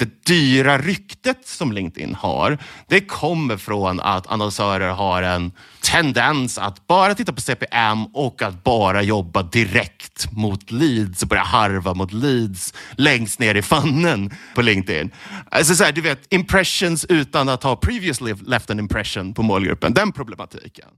det dyra ryktet som LinkedIn har, det kommer från att annonsörer har en tendens att bara titta på CPM och att bara jobba direkt mot leads och börja harva mot leads längst ner i fannen på LinkedIn. Alltså så här, du vet, impressions utan att ha previously left an impression på målgruppen. Den problematiken.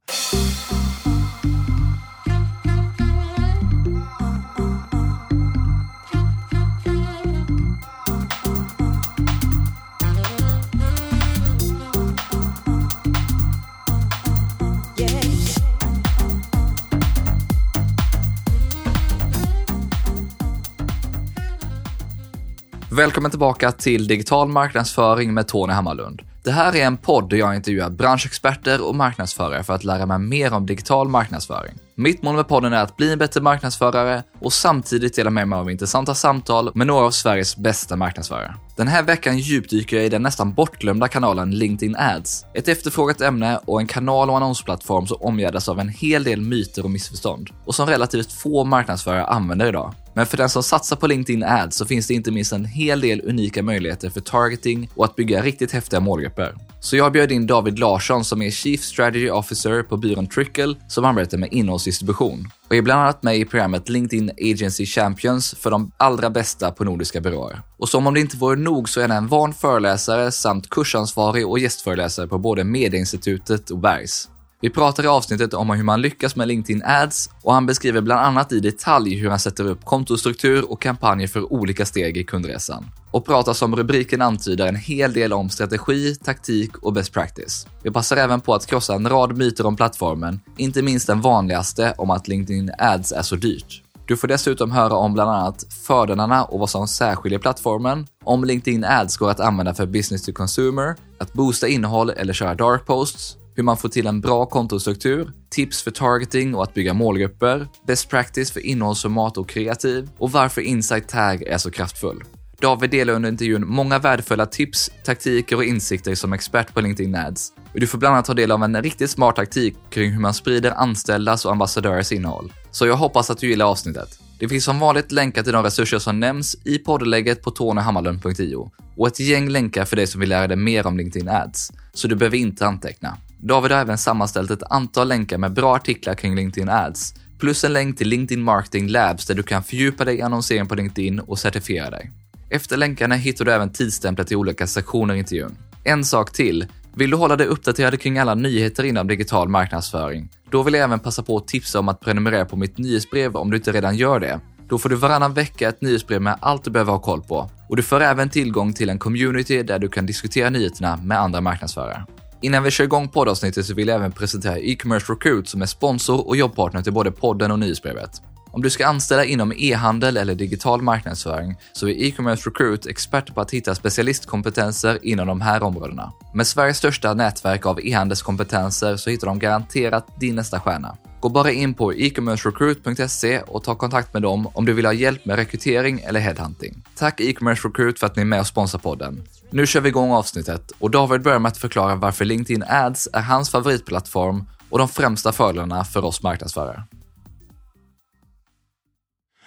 Välkommen tillbaka till Digital marknadsföring med Tony Hammarlund. Det här är en podd där jag intervjuar branschexperter och marknadsförare för att lära mig mer om digital marknadsföring. Mitt mål med podden är att bli en bättre marknadsförare och samtidigt dela med mig av intressanta samtal med några av Sveriges bästa marknadsförare. Den här veckan djupdyker jag i den nästan bortglömda kanalen LinkedIn Ads. Ett efterfrågat ämne och en kanal och annonsplattform som omgärdas av en hel del myter och missförstånd och som relativt få marknadsförare använder idag. Men för den som satsar på LinkedIn Ads så finns det inte minst en hel del unika möjligheter för targeting och att bygga riktigt häftiga målgrupper. Så jag bjöd in David Larsson som är Chief Strategy Officer på byrån Trickle som arbetar med innehållsdistribution och är bland annat med i programmet LinkedIn Agency Champions för de allra bästa på nordiska byråer. Och som om det inte vore nog så är han en van föreläsare samt kursansvarig och gästföreläsare på både Medieinstitutet och Bergs. Vi pratar i avsnittet om hur man lyckas med LinkedIn Ads och han beskriver bland annat i detalj hur han sätter upp kontostruktur och kampanjer för olika steg i kundresan. Och pratar som rubriken antyder en hel del om strategi, taktik och best practice. Vi passar även på att krossa en rad myter om plattformen, inte minst den vanligaste om att LinkedIn Ads är så dyrt. Du får dessutom höra om bland annat fördelarna och vad som särskiljer plattformen, om LinkedIn Ads går att använda för business to consumer, att boosta innehåll eller köra dark posts, hur man får till en bra kontostruktur, tips för targeting och att bygga målgrupper, best practice för innehållsformat och kreativ och varför Insight Tag är så kraftfull. David delar under intervjun många värdefulla tips, taktiker och insikter som expert på LinkedIn Ads. Och du får bland annat ta del av en riktigt smart taktik kring hur man sprider anställdas och ambassadörers innehåll. Så jag hoppas att du gillar avsnittet. Det finns som vanligt länkar till de resurser som nämns i poddlägget på tonyhammarlund.io och ett gäng länkar för dig som vill lära dig mer om LinkedIn Ads, så du behöver inte anteckna. David har även sammanställt ett antal länkar med bra artiklar kring LinkedIn Ads, plus en länk till LinkedIn Marketing Labs där du kan fördjupa dig i annonsering på LinkedIn och certifiera dig. Efter länkarna hittar du även tidsstämplar till olika sektioner i intervjun. En sak till. Vill du hålla dig uppdaterad kring alla nyheter inom digital marknadsföring? Då vill jag även passa på att tipsa om att prenumerera på mitt nyhetsbrev om du inte redan gör det. Då får du varannan vecka ett nyhetsbrev med allt du behöver ha koll på. Och du får även tillgång till en community där du kan diskutera nyheterna med andra marknadsförare. Innan vi kör igång poddavsnittet så vill jag även presentera e-commerce recruit som är sponsor och jobbpartner till både podden och nyhetsbrevet. Om du ska anställa inom e-handel eller digital marknadsföring så är e-commerce recruit expert på att hitta specialistkompetenser inom de här områdena. Med Sveriges största nätverk av e-handelskompetenser så hittar de garanterat din nästa stjärna. Gå bara in på e-commercerecruit.se och ta kontakt med dem om du vill ha hjälp med rekrytering eller headhunting. Tack e-commerce recruit för att ni är med och sponsrar podden. Nu kör vi igång avsnittet och David börjar med att förklara varför LinkedIn Ads är hans favoritplattform och de främsta fördelarna för oss marknadsförare.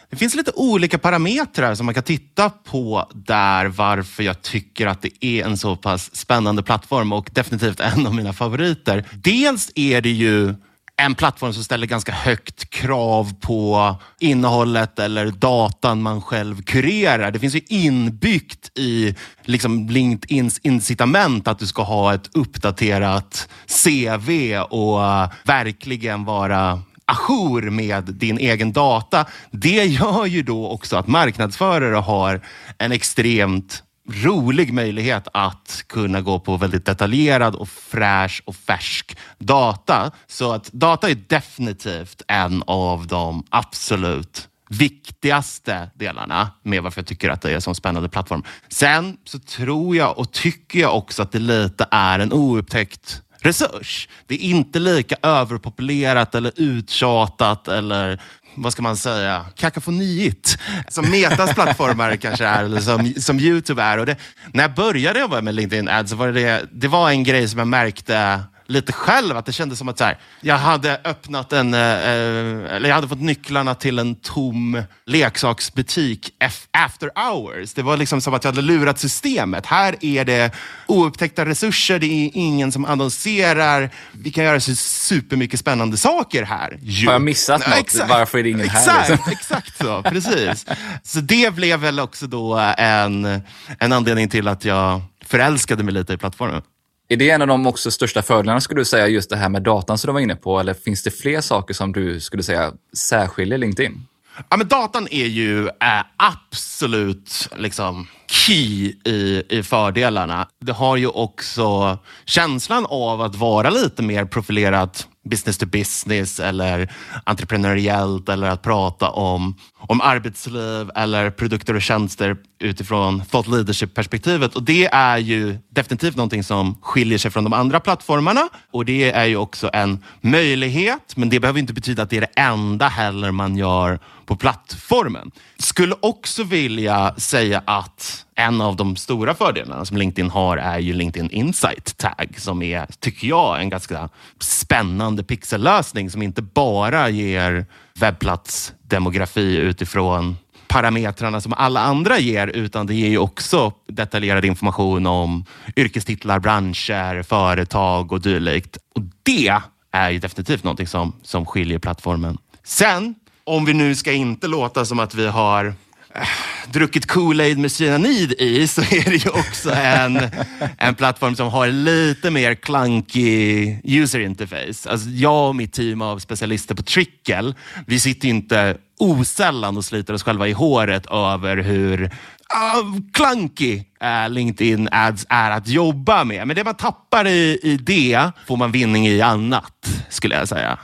Det finns lite olika parametrar som man kan titta på där varför jag tycker att det är en så pass spännande plattform och definitivt en av mina favoriter. Dels är det ju en plattform som ställer ganska högt krav på innehållet eller datan man själv kurerar. Det finns ju inbyggt i liksom LinkedIns incitament att du ska ha ett uppdaterat CV och verkligen vara ajour med din egen data. Det gör ju då också att marknadsförare har en extremt rolig möjlighet att kunna gå på väldigt detaljerad och fräsch och färsk data. Så att data är definitivt en av de absolut viktigaste delarna med varför jag tycker att det är en så spännande plattform. Sen så tror jag och tycker jag också att det lite är en oupptäckt resurs. Det är inte lika överpopulerat eller uttjatat eller vad ska man säga, kakafoniigt som Metas plattformar kanske är eller som, som Youtube är. Och det, när jag började jobba med LinkedIn Ads var det, det var en grej som jag märkte lite själv. Att det kändes som att så här, jag hade öppnat en, eh, eller jag hade fått nycklarna till en tom leksaksbutik after hours. Det var liksom som att jag hade lurat systemet. Här är det oupptäckta resurser, det är ingen som annonserar. Vi kan göra så supermycket spännande saker här. Ju. Har jag missat något? Exakt. Varför är det ingen exakt, här? Liksom? Exakt så, precis. Så det blev väl också då en, en anledning till att jag förälskade mig lite i plattformen. Är det en av de också största fördelarna, skulle du säga, just det här med datan som du var inne på? Eller finns det fler saker som du skulle säga särskiljer LinkedIn? Ja, men datan är ju är absolut liksom, key i, i fördelarna. Det har ju också känslan av att vara lite mer profilerat business to business eller entreprenöriellt eller att prata om, om arbetsliv eller produkter och tjänster utifrån thought leadership-perspektivet. Och det är ju definitivt någonting som skiljer sig från de andra plattformarna och det är ju också en möjlighet, men det behöver inte betyda att det är det enda heller man gör på plattformen. Skulle också vilja säga att en av de stora fördelarna som LinkedIn har är ju LinkedIn Insight Tag som är, tycker jag, en ganska spännande pixellösning som inte bara ger webbplatsdemografi utifrån parametrarna som alla andra ger, utan det ger ju också detaljerad information om yrkestitlar, branscher, företag och dylikt. Och det är ju definitivt någonting som, som skiljer plattformen. Sen, om vi nu ska inte låta som att vi har eh, druckit Kool-Aid med cyanid i så är det ju också en, en plattform som har lite mer clunky user interface. Alltså jag och mitt team av specialister på Trickle, vi sitter inte osällan och sliter oss själva i håret över hur uh, clunky uh, LinkedIn ads är att jobba med. Men det man tappar i, i det får man vinning i annat, skulle jag säga.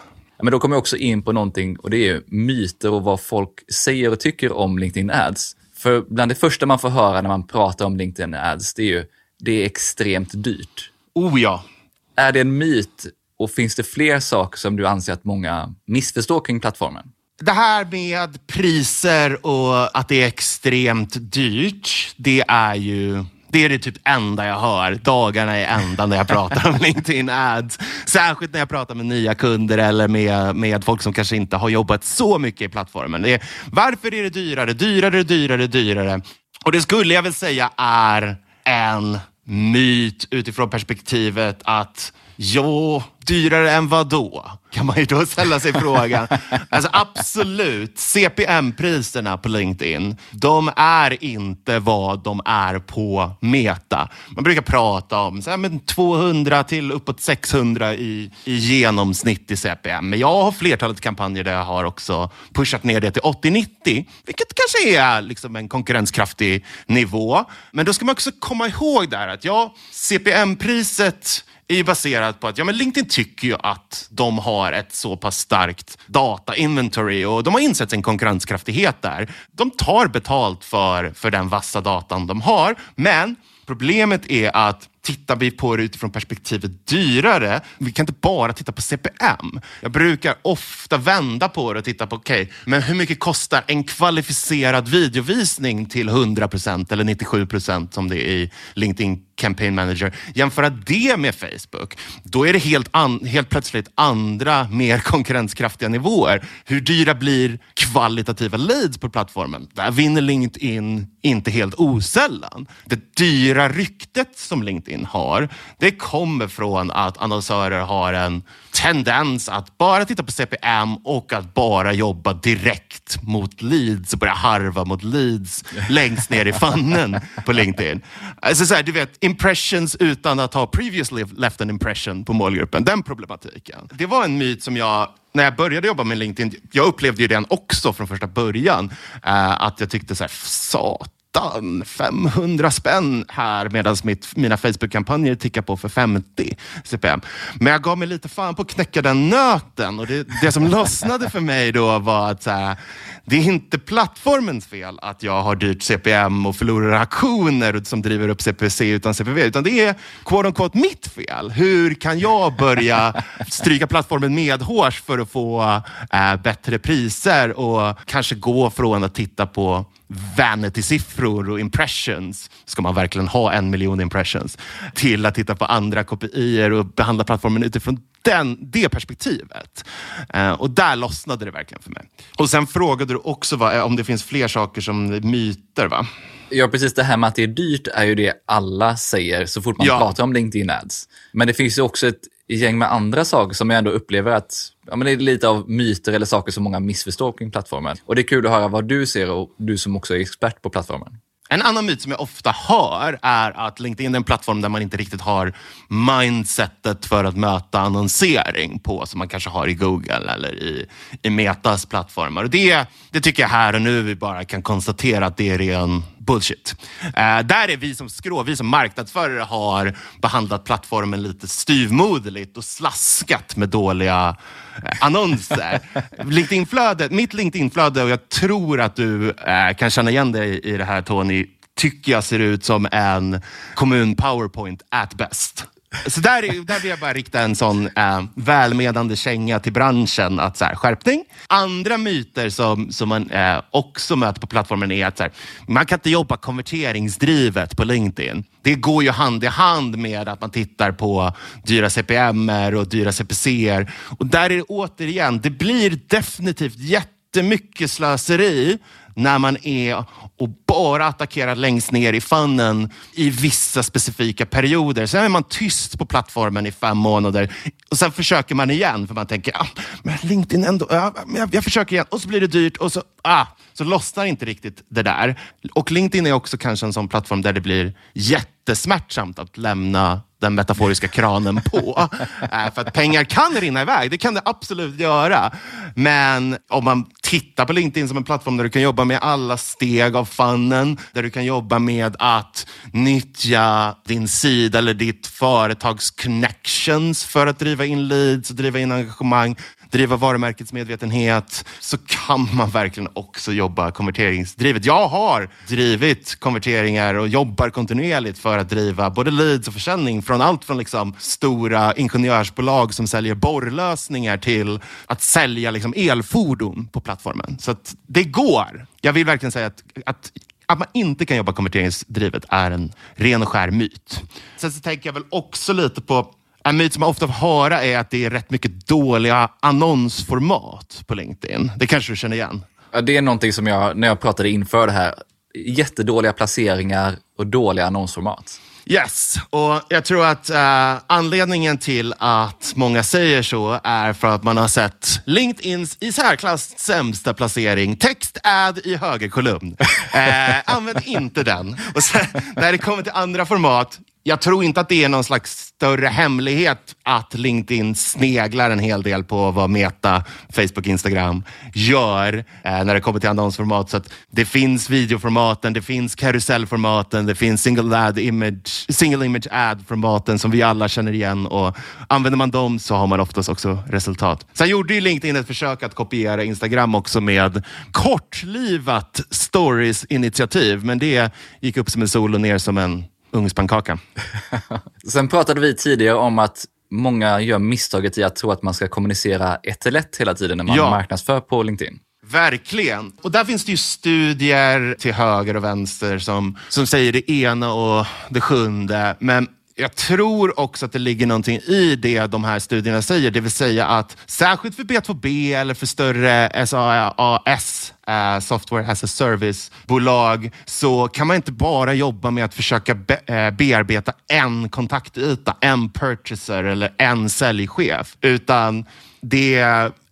Men då kommer jag också in på någonting och det är myter och vad folk säger och tycker om LinkedIn ads. För bland det första man får höra när man pratar om LinkedIn ads, det är ju det är extremt dyrt. Oh ja. Är det en myt och finns det fler saker som du anser att många missförstår kring plattformen? Det här med priser och att det är extremt dyrt, det är ju det är det typ enda jag hör dagarna i ända när jag pratar om LinkedIn ads. Särskilt när jag pratar med nya kunder eller med, med folk som kanske inte har jobbat så mycket i plattformen. Det är, varför är det dyrare, dyrare, dyrare, dyrare? Och det skulle jag väl säga är en myt utifrån perspektivet att Jo, dyrare än vad då? Kan man ju då ställa sig frågan. Alltså absolut, CPM-priserna på LinkedIn, de är inte vad de är på Meta. Man brukar prata om så här, men 200 till uppåt 600 i, i genomsnitt i CPM. Men jag har flertalet kampanjer där jag har också pushat ner det till 80-90, vilket kanske är liksom en konkurrenskraftig nivå. Men då ska man också komma ihåg där att ja, CPM-priset är ju baserat på att ja, men LinkedIn tycker ju att de har ett så pass starkt data inventory och de har insett sin konkurrenskraftighet där. De tar betalt för, för den vassa datan de har, men problemet är att tittar vi på det utifrån perspektivet dyrare, vi kan inte bara titta på CPM. Jag brukar ofta vända på det och titta på, okej, okay, men hur mycket kostar en kvalificerad videovisning till 100% eller 97% som det är i LinkedIn Campaign Manager. Jämföra det med Facebook, då är det helt, an, helt plötsligt andra, mer konkurrenskraftiga nivåer. Hur dyra blir kvalitativa leads på plattformen? Där vinner LinkedIn inte helt osällan. Det dyra ryktet som LinkedIn har, det kommer från att annonsörer har en tendens att bara titta på CPM och att bara jobba direkt mot leads och börja harva mot leads längst ner i fannen på LinkedIn. Alltså så här, du vet, impressions utan att ha previously left an impression på målgruppen. Den problematiken. Det var en myt som jag när jag började jobba med LinkedIn, jag upplevde ju den också från första början, eh, att jag tyckte så här, sat 500 spänn här medan mina Facebook-kampanjer tickar på för 50 CPM. Men jag gav mig lite fan på att knäcka den nöten och det, det som lossnade för mig då var att så här, det är inte plattformens fel att jag har dyrt CPM och förlorar aktioner som driver upp CPC utan CPV, utan det är quote unquote mitt fel. Hur kan jag börja stryka plattformen medhårs för att få äh, bättre priser och kanske gå från att titta på vanity-siffror och impressions, ska man verkligen ha en miljon impressions, till att titta på andra kopior och behandla plattformen utifrån den, det perspektivet. Eh, och där lossnade det verkligen för mig. Och sen frågade du också va, om det finns fler saker som myter, va? Ja, precis. Det här med att det är dyrt är ju det alla säger så fort man Ja. pratar om LinkedIn ads. Men det finns ju också ett i gäng med andra saker som jag ändå upplever att ja, men det är lite av myter eller saker som många missförstår kring plattformen. Och det är kul att höra vad du ser och du som också är expert på plattformen. En annan myt som jag ofta hör är att LinkedIn är en plattform där man inte riktigt har mindsetet för att möta annonsering på som man kanske har i Google eller i, i Metas plattformar. Och det, det tycker jag här och nu vi bara kan konstatera att det är ren bullshit. Eh, där är vi som skrå, vi som marknadsförare har behandlat plattformen lite styvmoderligt och slaskat med dåliga eh, annonser. LinkedIn-flödet, mitt LinkedIn-flöde, och jag tror att du eh, kan känna igen dig i det här Tony, tycker jag ser ut som en kommun powerpoint at best. Så där, där vill jag bara rikta en sån eh, välmenande känga till branschen att så här, skärpning. Andra myter som, som man eh, också möter på plattformen är att så här, man kan inte jobba konverteringsdrivet på LinkedIn. Det går ju hand i hand med att man tittar på dyra CPM och dyra CPC. Och där är det återigen, det blir definitivt jättemycket slöseri när man är och bara attackerar längst ner i funnen i vissa specifika perioder. Sen är man tyst på plattformen i fem månader och sen försöker man igen för man tänker, ah, men LinkedIn ändå, ah, men jag, jag försöker igen och så blir det dyrt och så, ah, så lossnar inte riktigt det där. Och LinkedIn är också kanske en sån plattform där det blir jättesmärtsamt att lämna den metaforiska kranen på. Eh, För att pengar kan rinna iväg, det kan det absolut göra. Men om man tittar på LinkedIn som en plattform där du kan jobba med alla steg av funnen, där du kan jobba med att nyttja din sida eller ditt företags connections för att driva in leads och driva in engagemang, driva varumärkets medvetenhet, så kan man verkligen också jobba konverteringsdrivet. Jag har drivit konverteringar och jobbar kontinuerligt för att driva både leads och försäljning från allt från liksom stora ingenjörsbolag som säljer borrlösningar till att sälja liksom elfordon på plattformen. Så att det går. Jag vill verkligen säga att, att att man inte kan jobba konverteringsdrivet är en ren och skär myt. Sen så tänker jag väl också lite på en myt som man ofta får höra är att det är rätt mycket dåliga annonsformat på LinkedIn. Det kanske du känner igen? Ja, det är någonting som jag, när jag pratade inför det här, jättedåliga placeringar och dåliga annonsformat. Yes, och jag tror att eh, anledningen till att många säger så är för att man har sett LinkedIns i särklass sämsta placering, text ad i högerkolumn. Eh, använd inte den. Och sen, när det kommer till andra format, jag tror inte att det är någon slags större hemlighet att LinkedIn sneglar en hel del på vad Meta, Facebook, Instagram gör eh, när det kommer till annonsformat. Så att det finns videoformaten, det finns karusellformaten, det finns single, ad image, single image ad-formaten som vi alla känner igen och använder man dem så har man oftast också resultat. Sen gjorde ju LinkedIn ett försök att kopiera Instagram också med kortlivat stories-initiativ, men det gick upp som en sol och ner som en ugnspannkaka. Sen pratade vi tidigare om att många gör misstaget i att tro att man ska kommunicera ett till ett hela tiden när man Ja. marknadsför på LinkedIn. Verkligen. Och där finns det ju studier till höger och vänster som, som säger det ena och det sjunde. Men jag tror också att det ligger någonting i det de här studierna säger. Det vill säga att särskilt för B2B eller för större SaaS, uh, eh, Software as a Service-bolag, så kan man inte bara jobba med att försöka be, uh, bearbeta en kontaktyta, en purchaser eller en säljchef. Utan det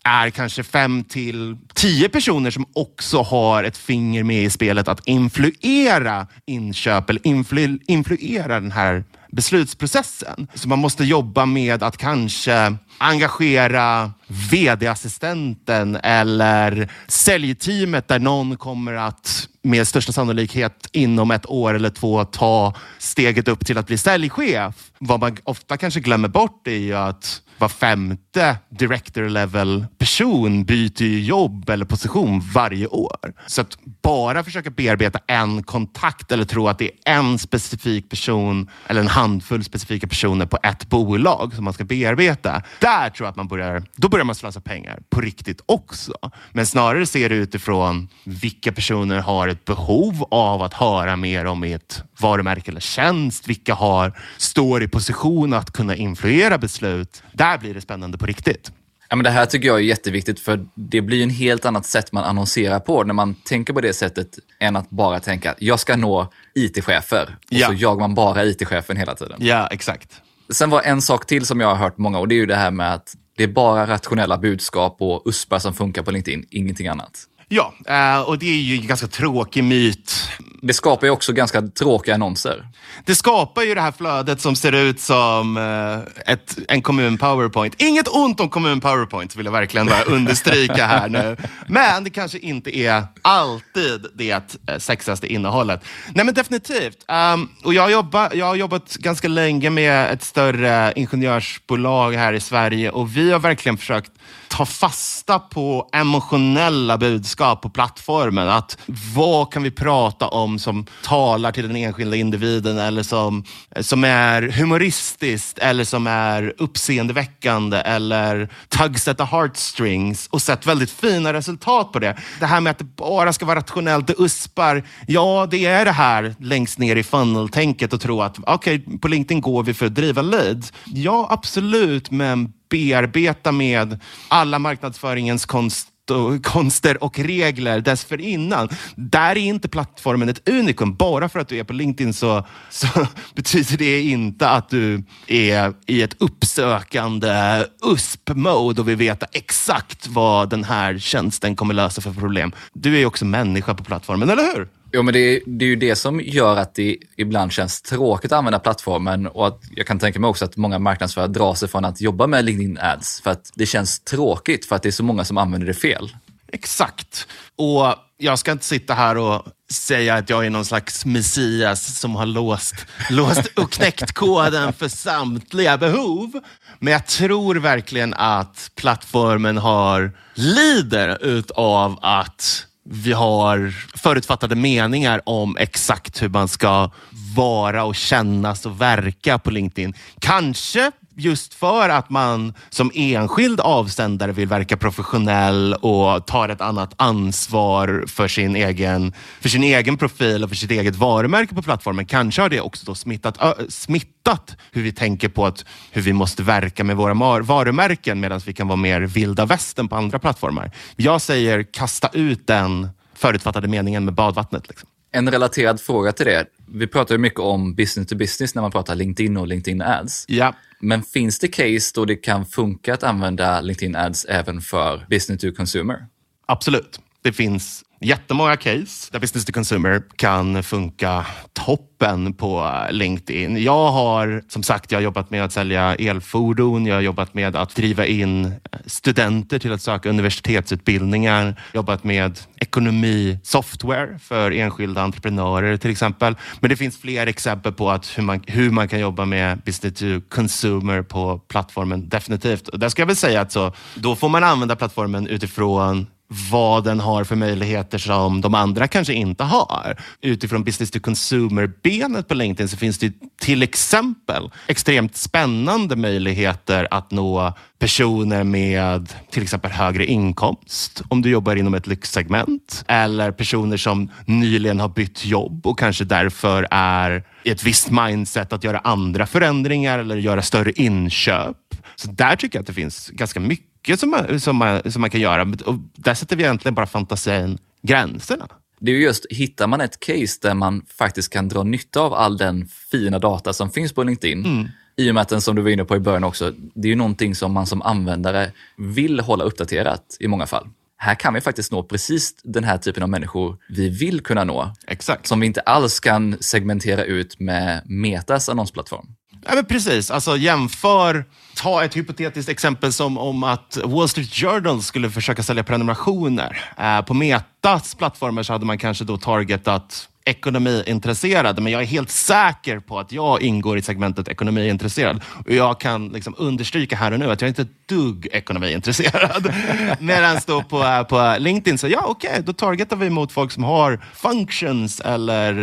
är kanske fem till tio personer som också har ett finger med i spelet att influera inköp eller influ, influera den här beslutsprocessen. Så man måste jobba med att kanske engagera vd-assistenten eller säljteamet där någon kommer att med största sannolikhet inom ett år eller två ta steget upp till att bli säljchef. Vad man ofta kanske glömmer bort är ju att var femte director level person byter ju jobb eller position varje år. Så att bara försöka bearbeta en kontakt eller tro att det är en specifik person eller en handfull specifika personer på ett bolag som man ska bearbeta. Där tror jag att man börjar, då börjar man slösa pengar på riktigt också. Men snarare ser det utifrån vilka personer har ett behov av att höra mer om ett varumärke eller tjänst. Vilka har, står i position att kunna influera beslut. Där blir det spännande på riktigt. Ja, men det här tycker jag är jätteviktigt för det blir en helt annat sätt man annonserar på när man tänker på det sättet än att bara tänka att jag ska nå IT-chefer och Ja. så jagar man bara IT-chefen hela tiden. Ja, exakt. Sen var en sak till som jag har hört många och det är ju det här med att det är bara rationella budskap och uspar som funkar på LinkedIn, ingenting annat. Ja, eh, och det är ju en ganska tråkig myt. Det skapar ju också ganska tråkiga annonser. Det skapar ju det här flödet som ser ut som eh, ett, en kommun powerpoint. Inget ont om kommun powerpoint vill jag verkligen bara understryka här nu. Men det kanske inte är alltid det eh, sexigaste innehållet. Nej men definitivt. Um, och jag, jobbar, jag har jobbat ganska länge med ett större ingenjörsbolag här i Sverige och vi har verkligen försökt ta fasta på emotionella budskap på plattformen. Att vad kan vi prata om som talar till den enskilda individen eller som, som är humoristiskt eller som är uppseendeväckande eller tugs at the heartstrings och sett väldigt fina resultat på det. Det här med att det bara ska vara rationellt, det uspar. Ja, det är det här längst ner i funnel-tänket och tro att okej, på LinkedIn går vi för att driva lead. Ja, absolut, men bearbeta med alla marknadsföringens konst och konster och regler dessförinnan. Där är inte plattformen ett unikum. Bara för att du är på LinkedIn så, så betyder det inte att du är i ett uppsökande USP-mode och vill veta exakt vad den här tjänsten kommer lösa för problem. Du är ju också människa på plattformen, eller hur? Jo, men det är, det är ju det som gör att det ibland känns tråkigt att använda plattformen och att jag kan tänka mig också att många marknadsförare drar sig från att jobba med LinkedIn Ads för att det känns tråkigt för att det är så många som använder det fel. Exakt. Och jag ska inte sitta här och säga att jag är någon slags messias som har låst, låst och knäckt koden för samtliga behov. Men jag tror verkligen att plattformen har lider utav att vi har förutfattade meningar om exakt hur man ska vara och kännas och verka på LinkedIn. Kanske just för att man som enskild avsändare vill verka professionell och tar ett annat ansvar för sin egen, för sin egen profil och för sitt eget varumärke på plattformen. Kanske har det också då smittat, ö, smittat hur vi tänker på att, hur vi måste verka med våra varumärken medan vi kan vara mer vilda västern på andra plattformar. Jag säger kasta ut den förutfattade meningen med badvattnet. Liksom. En relaterad fråga till det. Vi pratar ju mycket om business to business när man pratar LinkedIn och LinkedIn Ads. Ja. Men finns det case då det kan funka att använda LinkedIn Ads även för business to consumer? Absolut. Det finns jättemånga case där business to consumer kan funka toppen på eh, LinkedIn. Jag har som sagt jag har jobbat med att sälja elfordon. Jag har jobbat med att driva in eh, studenter till att söka universitetsutbildningar. Jobbat med ekonomisoftware för enskilda entreprenörer till exempel. Men det finns fler exempel på att hur, man, hur man kan jobba med business to consumer på plattformen. Definitivt. Och där ska jag väl säga att så, då får man använda plattformen utifrån vad den har för möjligheter som de andra kanske inte har. Utifrån business to consumer-benet på LinkedIn så finns det till exempel extremt spännande möjligheter att nå personer med till exempel högre inkomst om du jobbar inom ett lyxsegment eller personer som nyligen har bytt jobb och kanske därför är i ett visst mindset att göra andra förändringar eller göra större inköp. Så där tycker jag att det finns ganska mycket mycket som man, som, man, som man kan göra. Och där sätter vi egentligen bara fantasin gränserna. Det är ju just, hittar man ett case där man faktiskt kan dra nytta av all den fina data som finns på LinkedIn, mm. i och med att den, som du var inne på i början också, det är ju någonting som man som användare vill hålla uppdaterat i många fall. Här kan vi faktiskt nå precis den här typen av människor vi vill kunna nå. Exakt. Som vi inte alls kan segmentera ut med Metas annonsplattform. Ja, men precis. Alltså, jämför, ta ett hypotetiskt exempel som om att Wall Street Journal skulle försöka sälja prenumerationer. Eh, på Metas plattformar så hade man kanske då targetat ekonomiintresserade, men jag är helt säker på att jag ingår i segmentet ekonomiintresserad. Och jag kan liksom understryka här och nu att jag inte är ett dugg ekonomiintresserad. Medan då på, på LinkedIn, så ja okej, okay, då targetar vi mot folk som har functions eller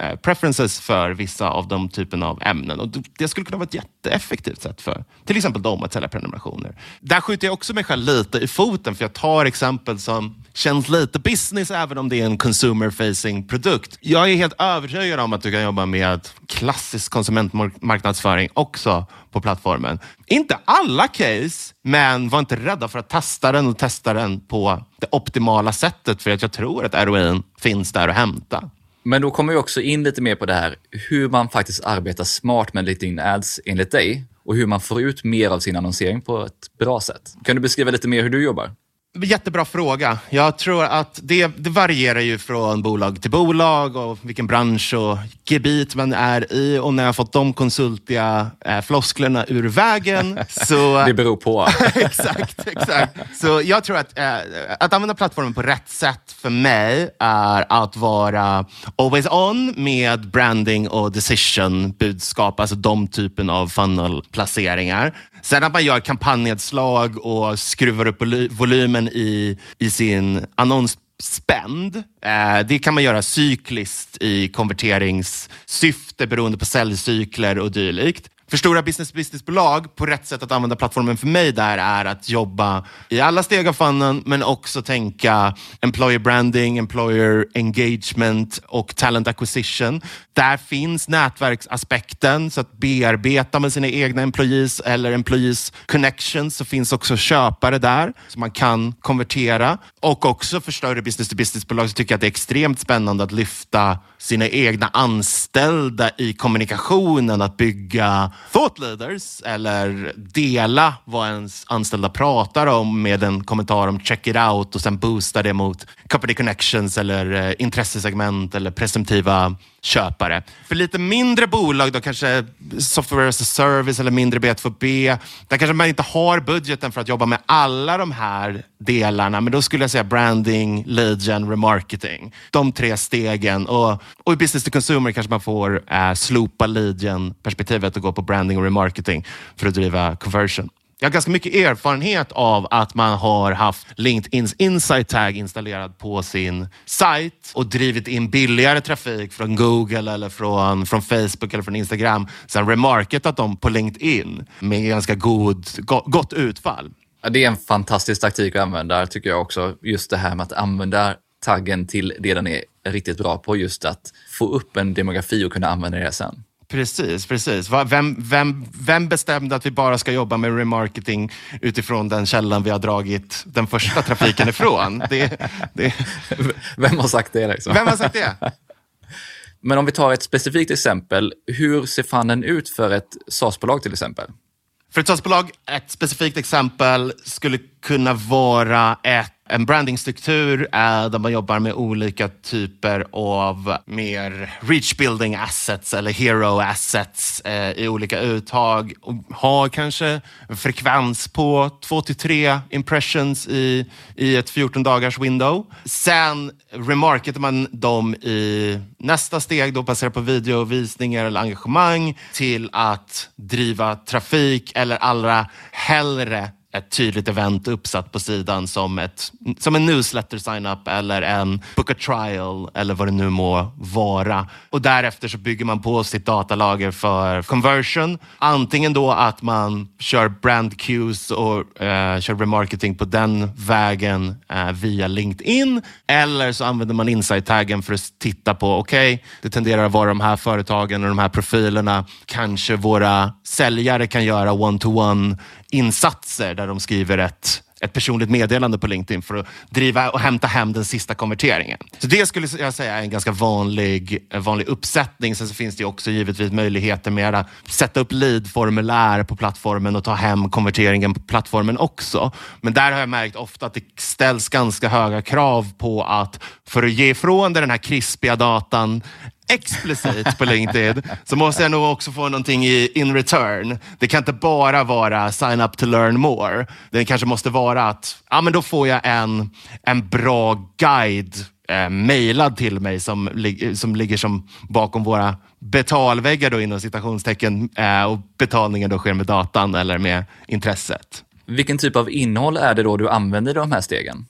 eh, preferences för vissa av de typerna av ämnen. Och det skulle kunna vara ett jätteeffektivt sätt för till exempel dem att sälja prenumerationer. Där skjuter jag också mig själv lite i foten, för jag tar exempel som känns lite business även om det är en consumer facing produkt. Jag är helt övertygad om att du kan jobba med klassisk konsumentmarknadsföring också på plattformen. Inte alla case, men var inte rädda för att testa den och testa den på det optimala sättet för att jag tror att ROI finns där att hämta. Men då kommer vi också in lite mer på det här hur man faktiskt arbetar smart med LinkedIn Ads enligt dig och hur man får ut mer av sin annonsering på ett bra sätt. Kan du beskriva lite mer hur du jobbar? Jättebra fråga. Jag tror att det, det, varierar ju från bolag till bolag och vilken bransch och gebit man är i. Och när jag fått de konsultiga eh, flosklerna ur vägen så... det beror på. exakt, exakt. Så jag tror att, eh, att använda plattformen på rätt sätt för mig är att vara always on med branding och decision budskap, alltså de typen av funnel-placeringar. Sen att man gör kampanjnedslag och skruvar upp volymen i, i sin annonsspend. Eh, det kan man göra cykliskt i konverteringssyfte beroende på säljcykler och dylikt. För stora business-businessbolag, på rätt sätt att använda plattformen för mig där är att jobba i alla steg av funnen, men också tänka employer branding, employer engagement och talent acquisition. Där finns nätverksaspekten, så att bearbeta med sina egna employees eller employees connections så finns också köpare där som man kan konvertera. Och också för större business-to-business-bolag så tycker jag att det är extremt spännande att lyfta sina egna anställda i kommunikationen, att bygga thought leaders eller dela vad ens anställda pratar om med en kommentar om check it out och sen boosta det mot company connections eller eh, intressesegment eller presumtiva köpare. För lite mindre bolag, då kanske software as a service eller mindre B2B, där kanske man inte har budgeten för att jobba med alla de här delarna. Men då skulle jag säga branding, lead gen, remarketing. De tre stegen. Och, och i business to consumer kanske man får äh, slopa lead gen perspektivet och gå på branding och remarketing för att driva conversion. Jag har ganska mycket erfarenhet av att man har haft LinkedIns Insight Tag installerad på sin sajt och drivit in billigare trafik från Google eller från, från Facebook eller från Instagram. Sen remarketat dem på LinkedIn med ganska god, gott utfall. Det är en fantastisk taktik att använda, tycker jag också. Just det här med att använda taggen till det den är riktigt bra på, just att få upp en demografi och kunna använda det sen. Precis, precis. Vem, vem, vem bestämde att vi bara ska jobba med remarketing utifrån den källan vi har dragit den första trafiken ifrån? Det, det... Vem har sagt det? Liksom? Vem har sagt det? Men om vi tar ett specifikt exempel, hur ser funnen ut för ett SaaS-bolag till exempel? För ett SaaS-bolag, ett specifikt exempel skulle kunna vara ett en brandingstruktur eh, där man jobbar med olika typer av mer reach building assets eller hero assets eh, i olika uttag och har kanske en frekvens på 2 till 3 impressions i, i ett 14 dagars window. Sen remarketar man dem i nästa steg då baserat på videovisningar eller engagemang till att driva trafik eller allra hellre ett tydligt event uppsatt på sidan som, ett, som en newsletter sign-up eller en book a trial eller vad det nu må vara. Och därefter så bygger man på sitt datalager för conversion. Antingen då att man kör brand cues och eh, kör remarketing på den vägen eh, via LinkedIn. Eller så använder man insight-taggen för att titta på, okej, okay, det tenderar att vara de här företagen och de här profilerna. Kanske våra säljare kan göra one-to-one insatser där de skriver ett ett personligt meddelande på LinkedIn för att driva och hämta hem den sista konverteringen. Så det skulle jag säga är en ganska vanlig, vanlig uppsättning. Sen så finns det också givetvis möjligheter med att sätta upp lead-formulär på plattformen och ta hem konverteringen på plattformen också. Men där har jag märkt ofta att det ställs ganska höga krav på att för att ge ifrån dig den här krispiga datan explicit på LinkedIn så måste jag nog också få någonting i in return. Det kan inte bara vara sign up to learn more. Det kanske måste vara att ja, men då får jag en, en bra guide eh, mejlad till mig som, som ligger som bakom våra betalväggar då inom citationstecken eh, och betalningen då sker med datan eller med intresset. Vilken typ av innehåll är det då du använder i de här stegen?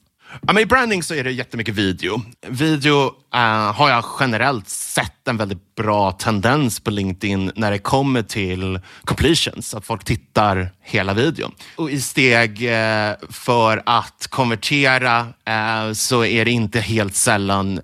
Ja, men I branding så är det jättemycket video. Video uh, har jag generellt sett en väldigt bra tendens på LinkedIn när det kommer till completions, att folk tittar hela videon. Och i steg uh, för att konvertera uh, så är det inte helt sällan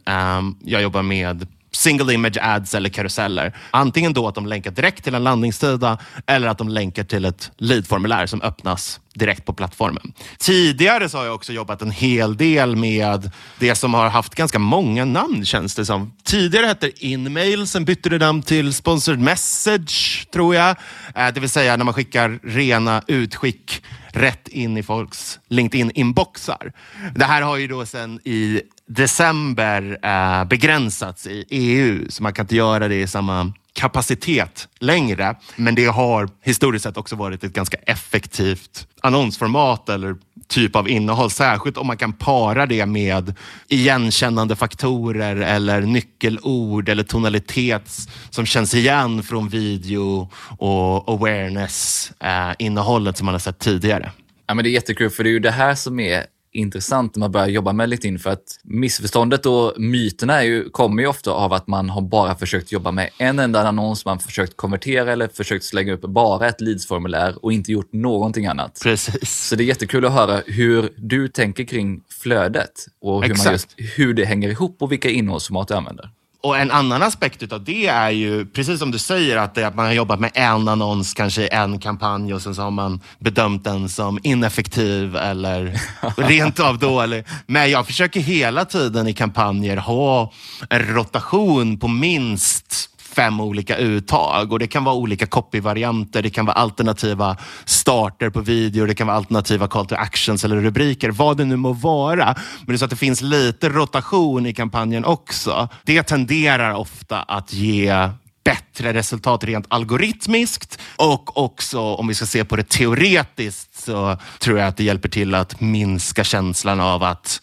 jag jobbar med single image ads eller karuseller. Antingen då att de länkar direkt till en landningssida eller att de länkar till ett leadformulär som öppnas direkt på plattformen. Tidigare så har jag också jobbat en hel del med det som har haft ganska många namn känns det som. Tidigare hette det Inmail, sen bytte det namn till Sponsored Message tror jag. Eh, det vill säga när man skickar rena utskick rätt in i folks LinkedIn-inboxar. Det här har ju då sen i december eh, begränsats i EU, så man kan inte göra det i samma kapacitet längre. Men det har historiskt sett också varit ett ganska effektivt annonsformat eller typ av innehåll. Särskilt om man kan para det med igenkännande faktorer eller nyckelord eller tonalitet som känns igen från video och awareness-innehållet eh, som man har sett tidigare. Ja, men det är jättekul, för det är ju det här som är intressant när man börjar jobba med LinkedIn för att missförståndet och myterna är ju, kommer ju ofta av att man har bara försökt jobba med en enda annons, man försökt konvertera eller försökt slänga upp bara ett leadsformulär och inte gjort någonting annat. Precis. Så det är jättekul att höra hur du tänker kring flödet och hur, man just, hur det hänger ihop och vilka innehållsformat du använder. Och en annan aspekt av det är ju, precis som du säger, att, att man har jobbat med en annons, kanske en kampanj och sen så har man bedömt den som ineffektiv eller rent av dålig. Men jag försöker hela tiden i kampanjer ha en rotation på minst fem olika uttag och det kan vara olika copy-varianter, det kan vara alternativa starter på video, det kan vara alternativa call to actions eller rubriker, vad det nu må vara. Men det är så att det finns lite rotation i kampanjen också. Det tenderar ofta att ge bättre resultat rent algoritmiskt och också om vi ska se på det teoretiskt så tror jag att det hjälper till att minska känslan av att,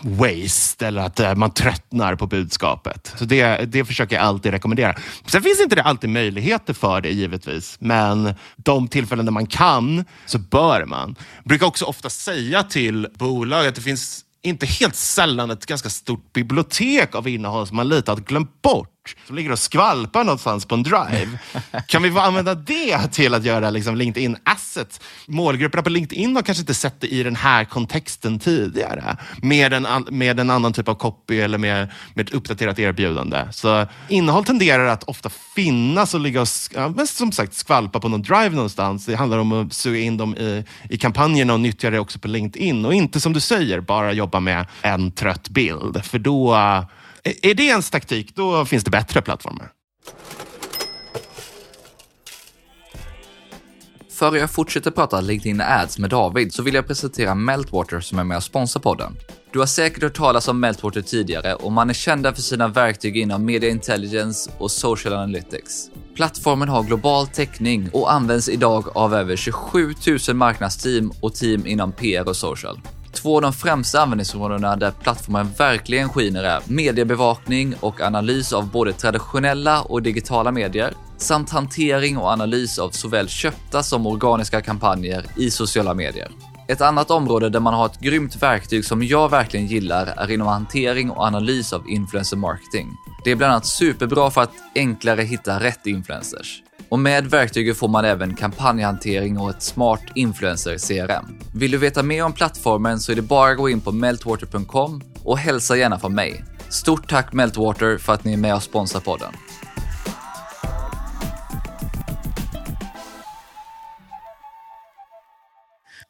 waste eller att eh, man tröttnar på budskapet. Så det, det försöker jag alltid rekommendera. Sen finns inte det alltid möjligheter för det givetvis, men de tillfällen där man kan så bör man. Jag brukar också ofta säga till bolag att det finns inte helt sällan ett ganska stort bibliotek av innehåll som man lite har glömt bort som ligger och skvalpar någonstans på en drive. Kan vi använda det till att göra liksom LinkedIn assets? Målgrupperna på LinkedIn har kanske inte sett det i den här kontexten tidigare. Med en, med en annan typ av copy eller med, med ett uppdaterat erbjudande. Så innehåll tenderar att ofta finnas och ligga och ja, som sagt skvalpa på någon drive någonstans. Det handlar om att suga in dem i, i kampanjerna och nyttja det också på LinkedIn. Och inte som du säger, bara jobba med en trött bild. För då är det ens taktik, då finns det bättre plattformar. Före jag fortsätter prata LinkedIn Ads med David så vill jag presentera Meltwater som är med och sponsrar podden. Du har säkert hört talas om Meltwater tidigare och man är kända för sina verktyg inom media intelligence och social analytics. Plattformen har global täckning och används idag av över 27 000 marknadsteam och team inom PR och social. Två av de främsta användningsområdena där plattformen verkligen skiner är mediebevakning och analys av både traditionella och digitala medier samt hantering och analys av såväl köpta som organiska kampanjer i sociala medier. Ett annat område där man har ett grymt verktyg som jag verkligen gillar är inom hantering och analys av influencer marketing. Det är bland annat superbra för att enklare hitta rätt influencers. Och med verktyget får man även kampanjhantering och ett smart influencer-CRM. Vill du veta mer om plattformen så är det bara att gå in på meltwater.com och hälsa gärna från mig. Stort tack Meltwater för att ni är med och sponsrar podden.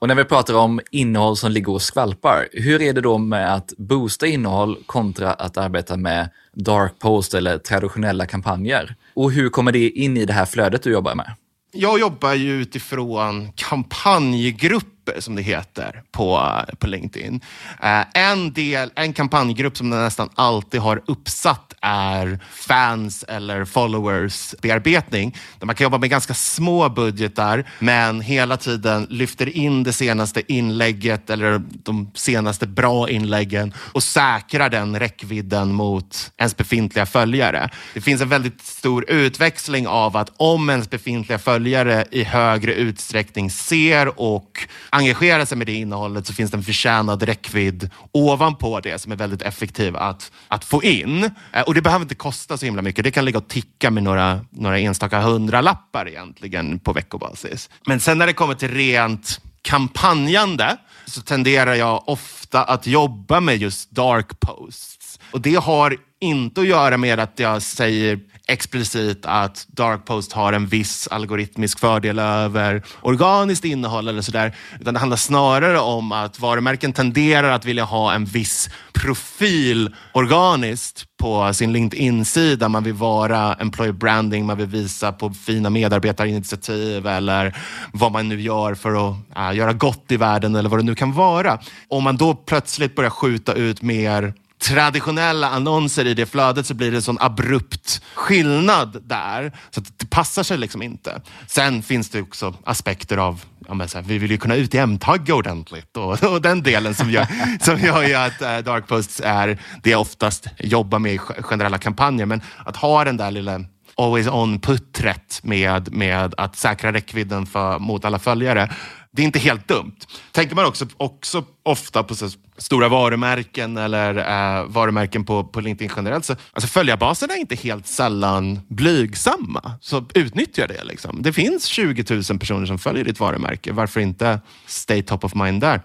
Och när vi pratar om innehåll som ligger och skvalpar, hur är det då med att boosta innehåll kontra att arbeta med dark post eller traditionella kampanjer? Och hur kommer det in i det här flödet du jobbar med? Jag jobbar ju utifrån kampanjgrupper grupper som det heter på, på LinkedIn. Eh, en, del, en kampanjgrupp som nästan alltid har uppsatt är fans eller followers bearbetning. Där man kan jobba med ganska små budgetar men hela tiden lyfter in det senaste inlägget eller de senaste bra inläggen och säkrar den räckvidden mot ens befintliga följare. Det finns en väldigt stor utväxling av att om ens befintliga följare i högre utsträckning ser och engagerar sig med det innehållet så finns det en förtjänad räckvidd ovanpå det som är väldigt effektiv att, att få in. Eh, och det behöver inte kosta så himla mycket. Det kan ligga och ticka med några, några enstaka hundralappar egentligen på veckobasis. Men sen när det kommer till rent kampanjande så tenderar jag ofta att jobba med just dark posts. Och det har inte att göra med att jag säger explicit att dark post har en viss algoritmisk fördel över organiskt innehåll eller sådär. Utan det handlar snarare om att varumärken tenderar att vilja ha en viss profil organiskt på sin LinkedIn-sida. Man vill vara employer branding, man vill visa på fina medarbetarinitiativ eller vad man nu gör för att äh, göra gott i världen eller vad det nu kan vara. Om man då plötsligt börjar skjuta ut mer traditionella annonser i det flödet så blir det en sån abrupt skillnad där. Så det passar sig liksom inte. Sen finns det också aspekter av ja, så här, vi vill ju kunna UTM-tagga ordentligt och, och, den delen som gör, som gör ju att äh, dark posts är det jag oftast jobbar med i generella kampanjer. Men att ha den där lilla always on-puttret med, med att säkra räckvidden för, mot alla följare det är inte helt dumt. Tänker man också, också ofta på så stora varumärken eller eh, varumärken på, på LinkedIn generellt. Så, alltså följarbasen är inte helt sällan blygsamma. Så utnyttja det. Liksom. Det finns 20 000 personer som följer ditt varumärke. Varför inte stay top of mind där?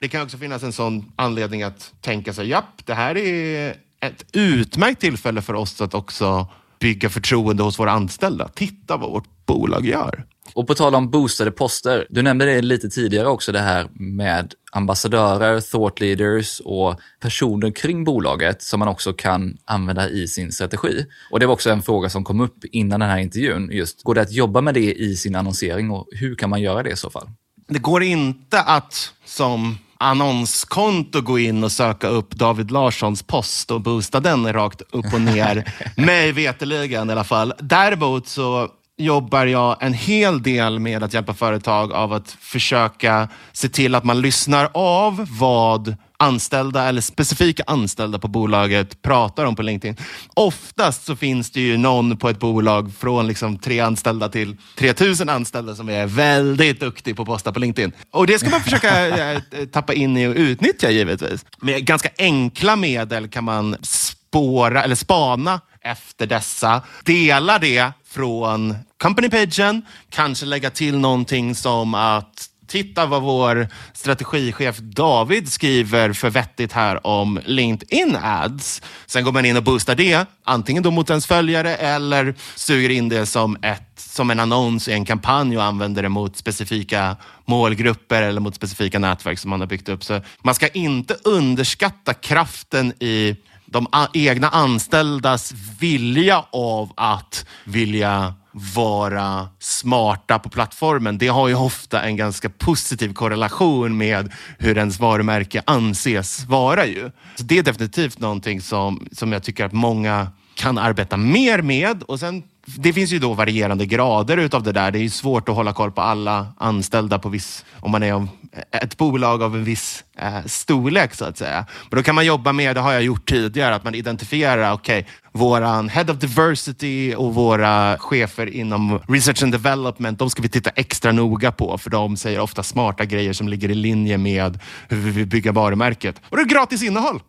Det kan också finnas en sån anledning att tänka sig, japp, det här är ett utmärkt tillfälle för oss att också bygga förtroende hos våra anställda. Titta vad vårt bolag gör. Och på tal om boostade poster, du nämnde det lite tidigare också, det här med ambassadörer, thought leaders och personer kring bolaget som man också kan använda i sin strategi. Och det var också en fråga som kom upp innan den här intervjun. Just, går det att jobba med det i sin annonsering och hur kan man göra det i så fall? Det går inte att som annonskonto gå in och söka upp David Larssons post och boosta den rakt upp och ner. Mig veteligen i alla fall. Däremot så jobbar jag en hel del med att hjälpa företag av att försöka se till att man lyssnar av vad anställda eller specifika anställda på bolaget pratar om på LinkedIn. Oftast så finns det ju någon på ett bolag från liksom tre anställda till 3000 anställda som är väldigt duktig på att posta på LinkedIn. Och det ska man försöka eh, tappa in i och utnyttja givetvis. Med ganska enkla medel kan man spåra eller spana efter dessa. Dela det från company-pagen, kanske lägga till någonting som att titta vad vår strategichef David skriver för vettigt här om LinkedIn ads. Sen går man in och boostar det, antingen då mot ens följare eller suger in det som, ett, som en annons i en kampanj och använder det mot specifika målgrupper eller mot specifika nätverk som man har byggt upp. Så man ska inte underskatta kraften i de egna anställdas vilja av att vilja vara smarta på plattformen, det har ju ofta en ganska positiv korrelation med hur ens varumärke anses vara. Ju. Så det är definitivt någonting som, som jag tycker att många kan arbeta mer med. Och sen det finns ju då varierande grader utav det där. Det är svårt att hålla koll på alla anställda på viss, om man är ett bolag av en viss eh, storlek så att säga. Men då kan man jobba med, det har jag gjort tidigare, att man identifierar, okej, okay, våran head of diversity och våra chefer inom research and development, de ska vi titta extra noga på, för de säger ofta smarta grejer som ligger i linje med hur vi vill bygga varumärket. Och det är gratis innehåll!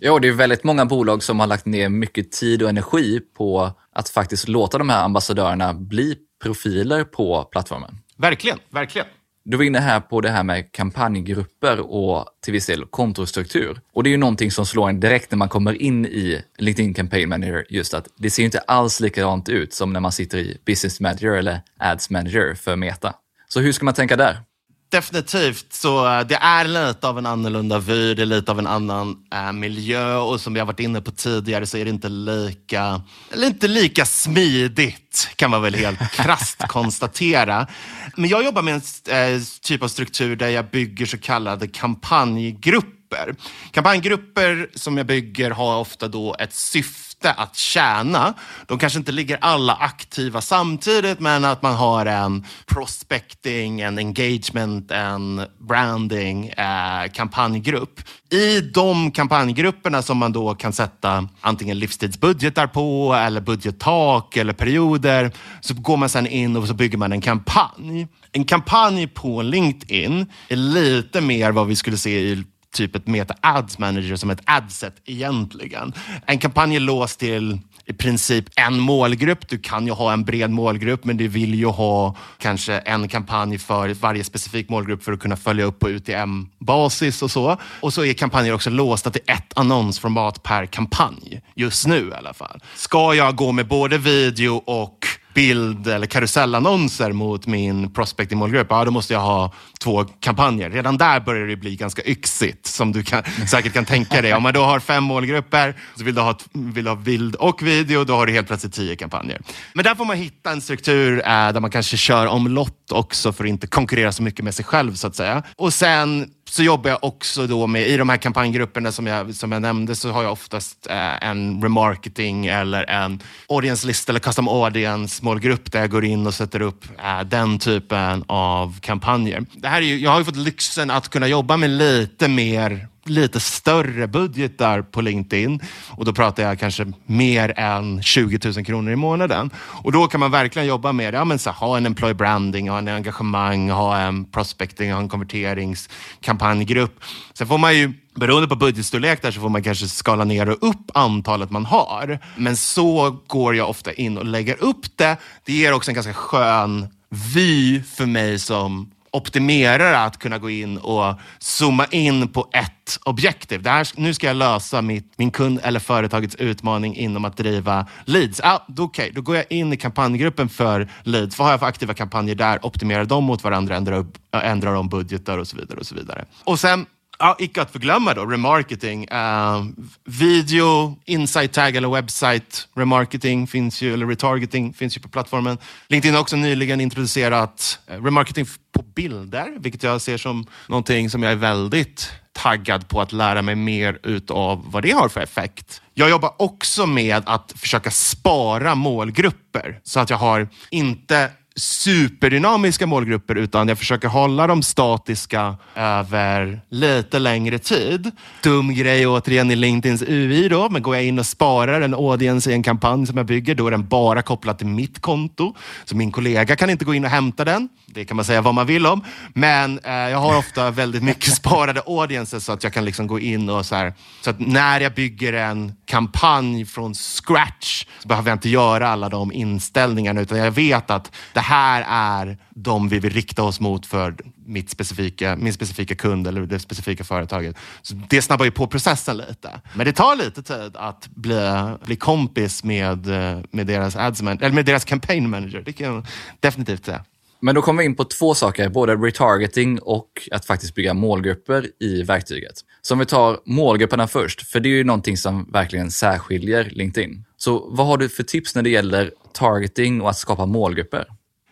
Ja, det är väldigt många bolag som har lagt ner mycket tid och energi på att faktiskt låta de här ambassadörerna bli profiler på plattformen. Verkligen, verkligen. Du var inne här på det här med kampanjgrupper och till viss del kontostruktur. Och det är ju någonting som slår en direkt när man kommer in i LinkedIn Campaign Manager, just att det ser inte alls likadant ut som när man sitter i Business Manager eller Ads Manager för Meta. Så hur ska man tänka där? Definitivt. Så eh, det är lite av en annorlunda vy, det är lite av en annan äh, miljö och som vi har varit inne på tidigare så är det inte lika, eller inte lika smidigt kan man väl helt krasst konstatera. Men jag jobbar med en äh, typ av struktur där jag bygger så kallade kampanjgrupper. Kampanjgrupper som jag bygger har ofta då ett syfte syfte att tjäna. De kanske inte ligger alla aktiva samtidigt, men att man har en prospecting, en engagement, en branding eh, kampanjgrupp. I de kampanjgrupperna som man då kan sätta antingen livstidsbudgetar på eller budgettak eller perioder så går man sen in och så bygger man en kampanj. En kampanj på LinkedIn är lite mer vad vi skulle se i typ ett Meta Ads Manager som ett adset egentligen. En kampanj är låst till i princip en målgrupp. Du kan ju ha en bred målgrupp, men du vill ju ha kanske en kampanj för varje specifik målgrupp för att kunna följa upp på UTM-basis och så. Och så är kampanjer också låsta till ett annonsformat per kampanj, just nu i alla fall. Ska jag gå med både video och bild eller karusellannonser mot min prospecting-målgrupp, ja då måste jag ha två kampanjer. Redan där börjar det bli ganska yxigt, som du kan, säkert kan tänka dig. Om man då har fem målgrupper, så vill du, ha, vill du ha bild och video, då har du helt plötsligt tio kampanjer. Men där får man hitta en struktur eh, där man kanske kör omlott också för att inte konkurrera så mycket med sig själv, så att säga. Och sen så jobbar jag också då med, i de här kampanjgrupperna som jag, som jag nämnde, så har jag oftast eh, en remarketing eller en audience list eller custom audience målgrupp där jag går in och sätter upp eh, den typen av kampanjer. Det här är ju, jag har ju fått lyxen att kunna jobba med lite mer lite större budgetar på LinkedIn och då pratar jag kanske mer än 20 000 kronor i månaden. Och då kan man verkligen jobba med ja, men så, ha en employee branding, ha en engagemang, ha en prospecting, ha en konverteringskampanjgrupp. Sen får man ju Beroende på budgetstorlek där så får man kanske skala ner och upp antalet man har. Men så går jag ofta in och lägger upp det. Det ger också en ganska skön vy för mig som optimerare att kunna gå in och zooma in på ett objektiv. Det här, nu ska jag lösa mitt, min kund eller företagets utmaning inom att driva leads. Ah, då, okay, då går jag in i kampanjgruppen för leads. Vad har jag för aktiva kampanjer där? Optimerar dem mot varandra, ändrar, ändrar om budgetar och så vidare. Och så vidare. Och sen Ja, icke att förglömma då, remarketing. Uh, video, Insight tag eller Website remarketing finns ju, eller retargeting finns ju på plattformen. LinkedIn har också nyligen introducerat eh, remarketing på bilder, vilket jag ser som någonting som jag är väldigt taggad på att lära mig mer utav vad det har för effekt. Jag jobbar också med att försöka spara målgrupper så att jag har inte superdynamiska målgrupper utan jag försöker hålla dem statiska över lite längre tid. Dum grej återigen i LinkedIns UI då, men går jag in och sparar en audience i en kampanj som jag bygger, då är den bara kopplad till mitt konto. Så min kollega kan inte gå in och hämta den. Det kan man säga vad man vill om. Men eh, jag har ofta väldigt mycket sparade audiences så att jag kan liksom gå in och så här, så att när jag bygger en kampanj från scratch så behöver jag inte göra alla de inställningarna utan jag vet att det här är de vi vill rikta oss mot för mitt specifika, min specifika kund eller det specifika företaget. Så det snabbar ju på processen lite. Men det tar lite tid att bli, bli kompis med, eh, med, deras adsman, eller med deras campaign manager. Det kan jag definitivt säga. Men då kommer vi in på två saker, både retargeting och att faktiskt bygga målgrupper i verktyget. Så om vi tar målgrupperna först, för det är ju någonting som verkligen särskiljer LinkedIn. Så vad har du för tips när det gäller targeting och att skapa målgrupper?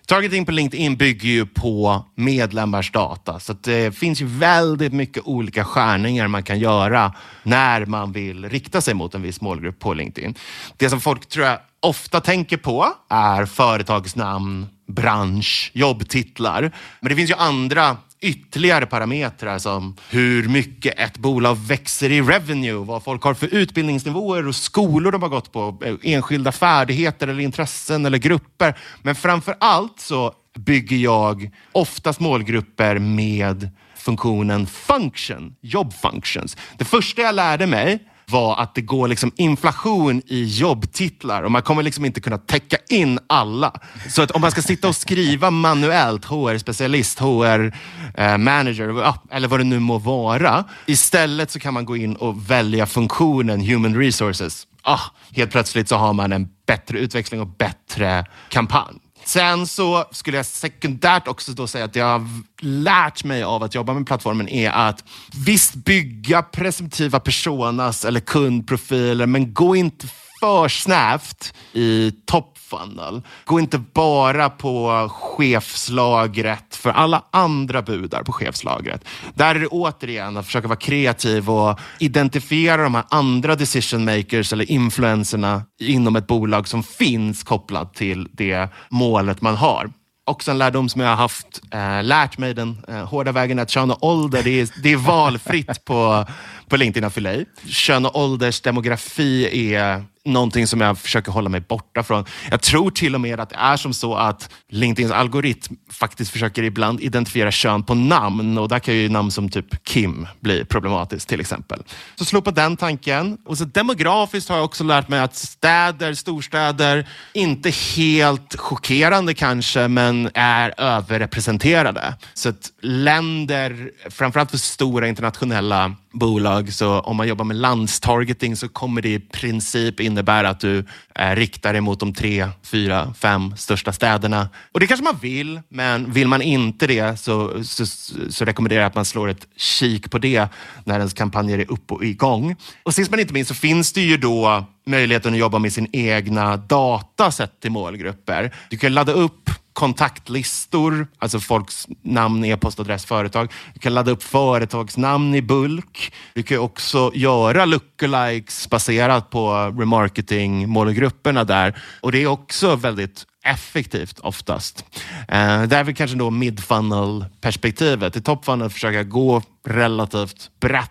Targeting på LinkedIn bygger ju på medlemmars data, så det finns ju väldigt mycket olika skärningar man kan göra när man vill rikta sig mot en viss målgrupp på LinkedIn. Det som folk tror jag ofta tänker på är företagsnamn, bransch, jobbtitlar. Men det finns ju andra ytterligare parametrar som hur mycket ett bolag växer i revenue, vad folk har för utbildningsnivåer och skolor de har gått på, enskilda färdigheter eller intressen eller grupper. Men framför allt så bygger jag oftast målgrupper med funktionen function, job functions. Det första jag lärde mig var att det går liksom inflation i jobbtitlar och man kommer liksom inte kunna täcka in alla. Så att om man ska sitta och skriva manuellt, HR-specialist, HR-manager eh, eller vad det nu må vara. Istället så kan man gå in och välja funktionen human resources. Ah, helt plötsligt så har man en bättre utväxling och bättre kampanj. Sen så skulle jag sekundärt också då säga att jag har lärt mig av att jobba med plattformen är att visst bygga presumtiva personas eller kundprofiler, men gå inte för snävt i topp funnel. Gå inte bara på chefslagret för alla andra budar på chefslagret. Där är det återigen att försöka vara kreativ och identifiera de här andra decision makers eller influenserna inom ett bolag som finns kopplat till det målet man har också en lärdom som jag har haft, eh, lärt mig den eh, hårda vägen att kön och ålder, det är, det är valfritt på, på LinkedIn Affiliate. Kön och åldersdemografi är någonting som jag försöker hålla mig borta från. Jag tror till och med att det är som så att LinkedIns algoritm faktiskt försöker ibland identifiera kön på namn och där kan ju namn som typ Kim bli problematiskt till exempel. Så slå på den tanken. Och så demografiskt har jag också lärt mig att städer, storstäder, inte helt chockerande kanske, men är överrepresenterade. Så att länder, framförallt för stora internationella bolag, så om man jobbar med landstargeting så kommer det i princip in innebär att du eh, riktar dig mot de tre, fyra, fem största städerna. Och det kanske man vill, men vill man inte det så, så, så rekommenderar jag att man slår ett kik på det när ens kampanjer är upp och igång. Och sist men inte minst så finns det ju då möjligheten att jobba med sin egna data sett till målgrupper. Du kan ladda upp kontaktlistor, alltså folks namn, e-postadress, företag. Du kan ladda upp företagsnamn i bulk. Du kan också göra lookalikes baserat på remarketing-målgrupperna där. Och det är också väldigt effektivt oftast. Eh, det är väl kanske då mid-funnel-perspektivet. I top-funnel försöka gå relativt brett,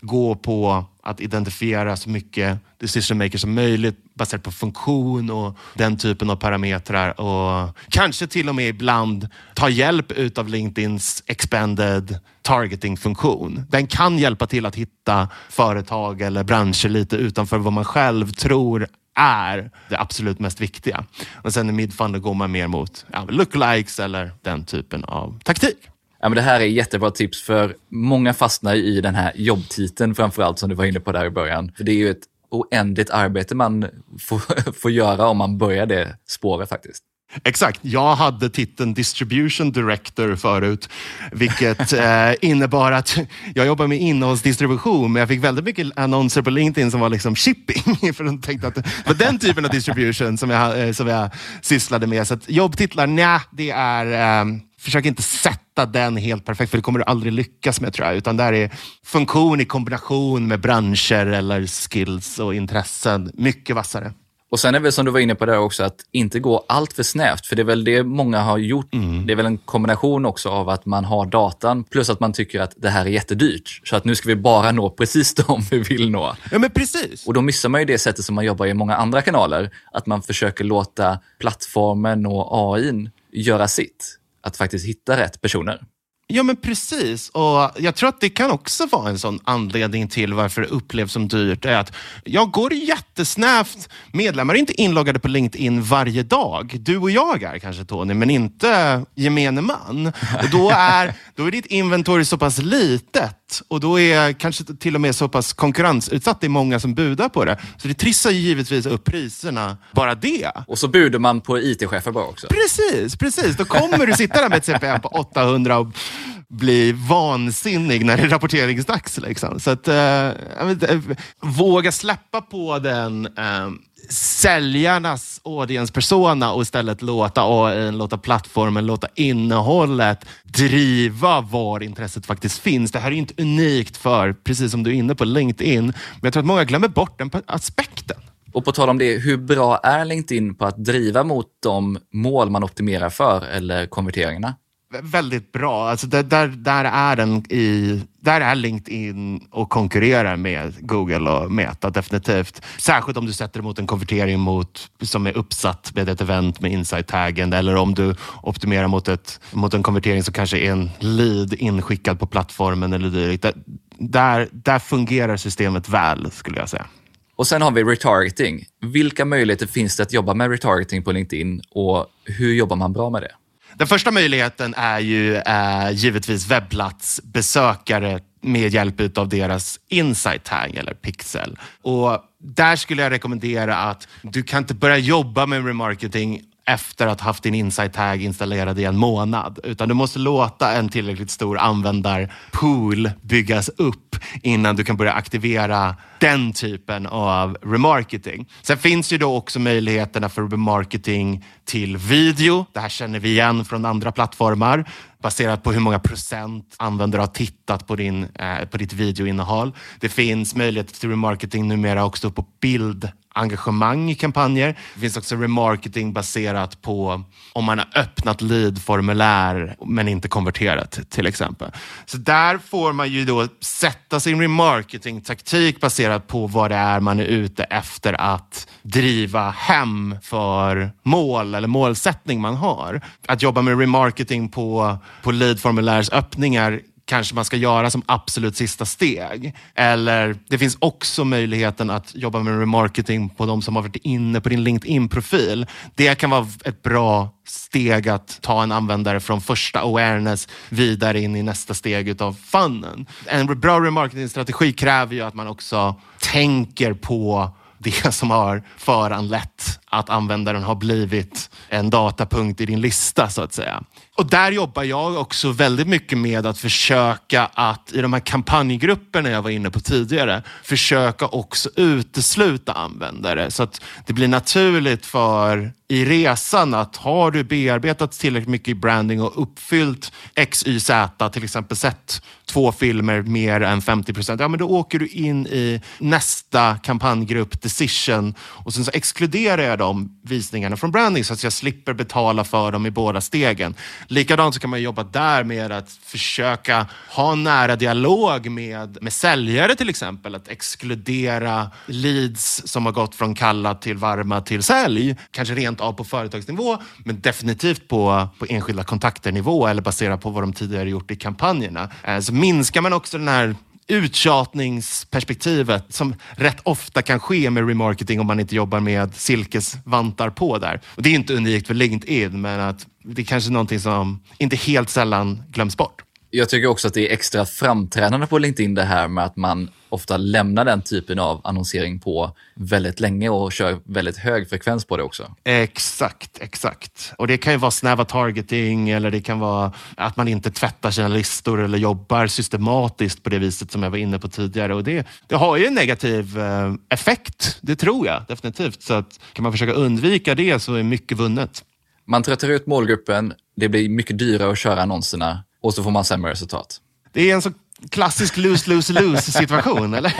gå på att identifiera så mycket decision makers som möjligt baserat på funktion och den typen av parametrar och kanske till och med ibland ta hjälp utav LinkedIns expanded targeting-funktion. Den kan hjälpa till att hitta företag eller branscher lite utanför vad man själv tror är det absolut mest viktiga. Och sen i midfunder går man mer mot ja, lookalikes eller den typen av taktik. Ja, men det här är jättebra tips för många fastnar i den här jobbtiteln framförallt som du var inne på där i början. För det är ju ett oändligt arbete man får, får göra om man börjar det spåret faktiskt. Exakt. Jag hade titeln Distribution Director förut, vilket eh, innebar att jag jobbade med innehållsdistribution, men jag fick väldigt mycket annonser på LinkedIn som var liksom shipping, för de tänkte att det var den typen av distribution som jag, eh, som jag sysslade med. Så att jobbtitlar, nej, det är eh, försök inte sätta den helt perfekt, för det kommer du aldrig lyckas med tror jag. Utan där är funktion i kombination med branscher eller skills och intressen mycket vassare. Och sen är det väl som du var inne på där också, att inte gå allt för snävt, för det är väl det många har gjort. Mm. Det är väl en kombination också av att man har datan, plus att man tycker att det här är jättedyrt. Så att nu ska vi bara nå precis de vi vill nå. Ja, men precis. Och då missar man ju det sättet som man jobbar i många andra kanaler, att man försöker låta plattformen och AI göra sitt att faktiskt hitta rätt personer. Ja, men precis. Och Jag tror att det kan också vara en sån anledning till varför det upplevs som dyrt. är att Jag går jättesnävt. Medlemmar är inte inloggade på LinkedIn varje dag. Du och jag är kanske Tony, men inte gemene man. Och då, är, då är ditt inventory så pass litet och då är kanske till och med så pass konkurrensutsatt. Det är många som budar på det. Så det trissar givetvis upp priserna, bara det. Och så budar man på IT-chefer bara också. Precis, precis. Då kommer du sitta där med ett CPM på 800 och bli vansinnig när det är rapporteringsdags. Liksom. Så att, äh, våga släppa på den äh, säljarnas audience persona och istället låta AI, låta plattformen, låta innehållet driva var intresset faktiskt finns. Det här är inte unikt för, precis som du är inne på, LinkedIn. Men jag tror att många glömmer bort den aspekten. Och på tal om det, hur bra är LinkedIn på att driva mot de mål man optimerar för eller konverteringarna? Väldigt bra. Alltså där, där, där, är den i, där är LinkedIn och konkurrerar med Google och Meta definitivt. Särskilt om du sätter emot en konvertering mot, som är uppsatt med ett event med insight-taggen eller om du optimerar mot, ett, mot en konvertering som kanske är en lead inskickad på plattformen eller dylikt. Där, där, där fungerar systemet väl skulle jag säga. Och sen har vi retargeting. Vilka möjligheter finns det att jobba med retargeting på LinkedIn och hur jobbar man bra med det? Den första möjligheten är ju eh, givetvis webbplatsbesökare med hjälp av deras insight tag eller pixel. Och där skulle jag rekommendera att du kan inte börja jobba med remarketing efter att ha haft din insight tag installerad i en månad. Utan du måste låta en tillräckligt stor användarpool byggas upp innan du kan börja aktivera den typen av remarketing. Sen finns ju då också möjligheterna för remarketing till video. Det här känner vi igen från andra plattformar baserat på hur många procent användare har tittat på, din, eh, på ditt videoinnehåll. Det finns möjlighet till remarketing numera också på bild engagemang i kampanjer. Det finns också remarketing baserat på om man har öppnat lead-formulär men inte konverterat till exempel. Så där får man ju då sätta sin remarketing-taktik baserat på vad det är man är ute efter att driva hem för mål eller målsättning man har. Att jobba med remarketing på, på lead-formulärsöppningar kanske man ska göra som absolut sista steg. Eller det finns också möjligheten att jobba med remarketing på de som har varit inne på din LinkedIn-profil. Det kan vara ett bra steg att ta en användare från första awareness vidare in i nästa steg utav funnen. En bra remarketing-strategi kräver ju att man också tänker på det som har föranlett att användaren har blivit en datapunkt i din lista så att säga. Och där jobbar jag också väldigt mycket med att försöka att i de här kampanjgrupperna jag var inne på tidigare, försöka också utesluta användare så att det blir naturligt för i resan att har du bearbetat tillräckligt mycket i branding och uppfyllt X, Y, Z, till exempel sett två filmer mer än 50 procent, ja men då åker du in i nästa kampanjgrupp decision och sen så exkluderar jag de visningarna från branding så att jag slipper betala för dem i båda stegen. Likadant så kan man jobba där med att försöka ha en nära dialog med, med säljare till exempel. Att exkludera leads som har gått från kalla till varma till sälj. Kanske rent av på företagsnivå, men definitivt på, på enskilda kontakternivå eller baserat på vad de tidigare gjort i kampanjerna. Eh, så minskar man också den här uttjatningsperspektivet som rätt ofta kan ske med remarketing om man inte jobbar med silkesvantar på där. Och det är inte unikt för LinkedIn, men att det är kanske någonting som inte helt sällan glöms bort. Jag tycker också att det är extra framträdande på LinkedIn det här med att man ofta lämnar den typen av annonsering på väldigt länge och kör väldigt hög frekvens på det också. Exakt, exakt. Och det kan ju vara snäva targeting eller det kan vara att man inte tvättar sina listor eller jobbar systematiskt på det viset som jag var inne på tidigare. Och det, det har ju en negativ eh, effekt, det tror jag definitivt. Så att kan man försöka undvika det så är mycket vunnet. Man tröttar ut målgruppen, det blir mycket dyrare att köra annonserna och så får man sämre resultat. Det är en så klassisk lose, lose, lose situation, eller?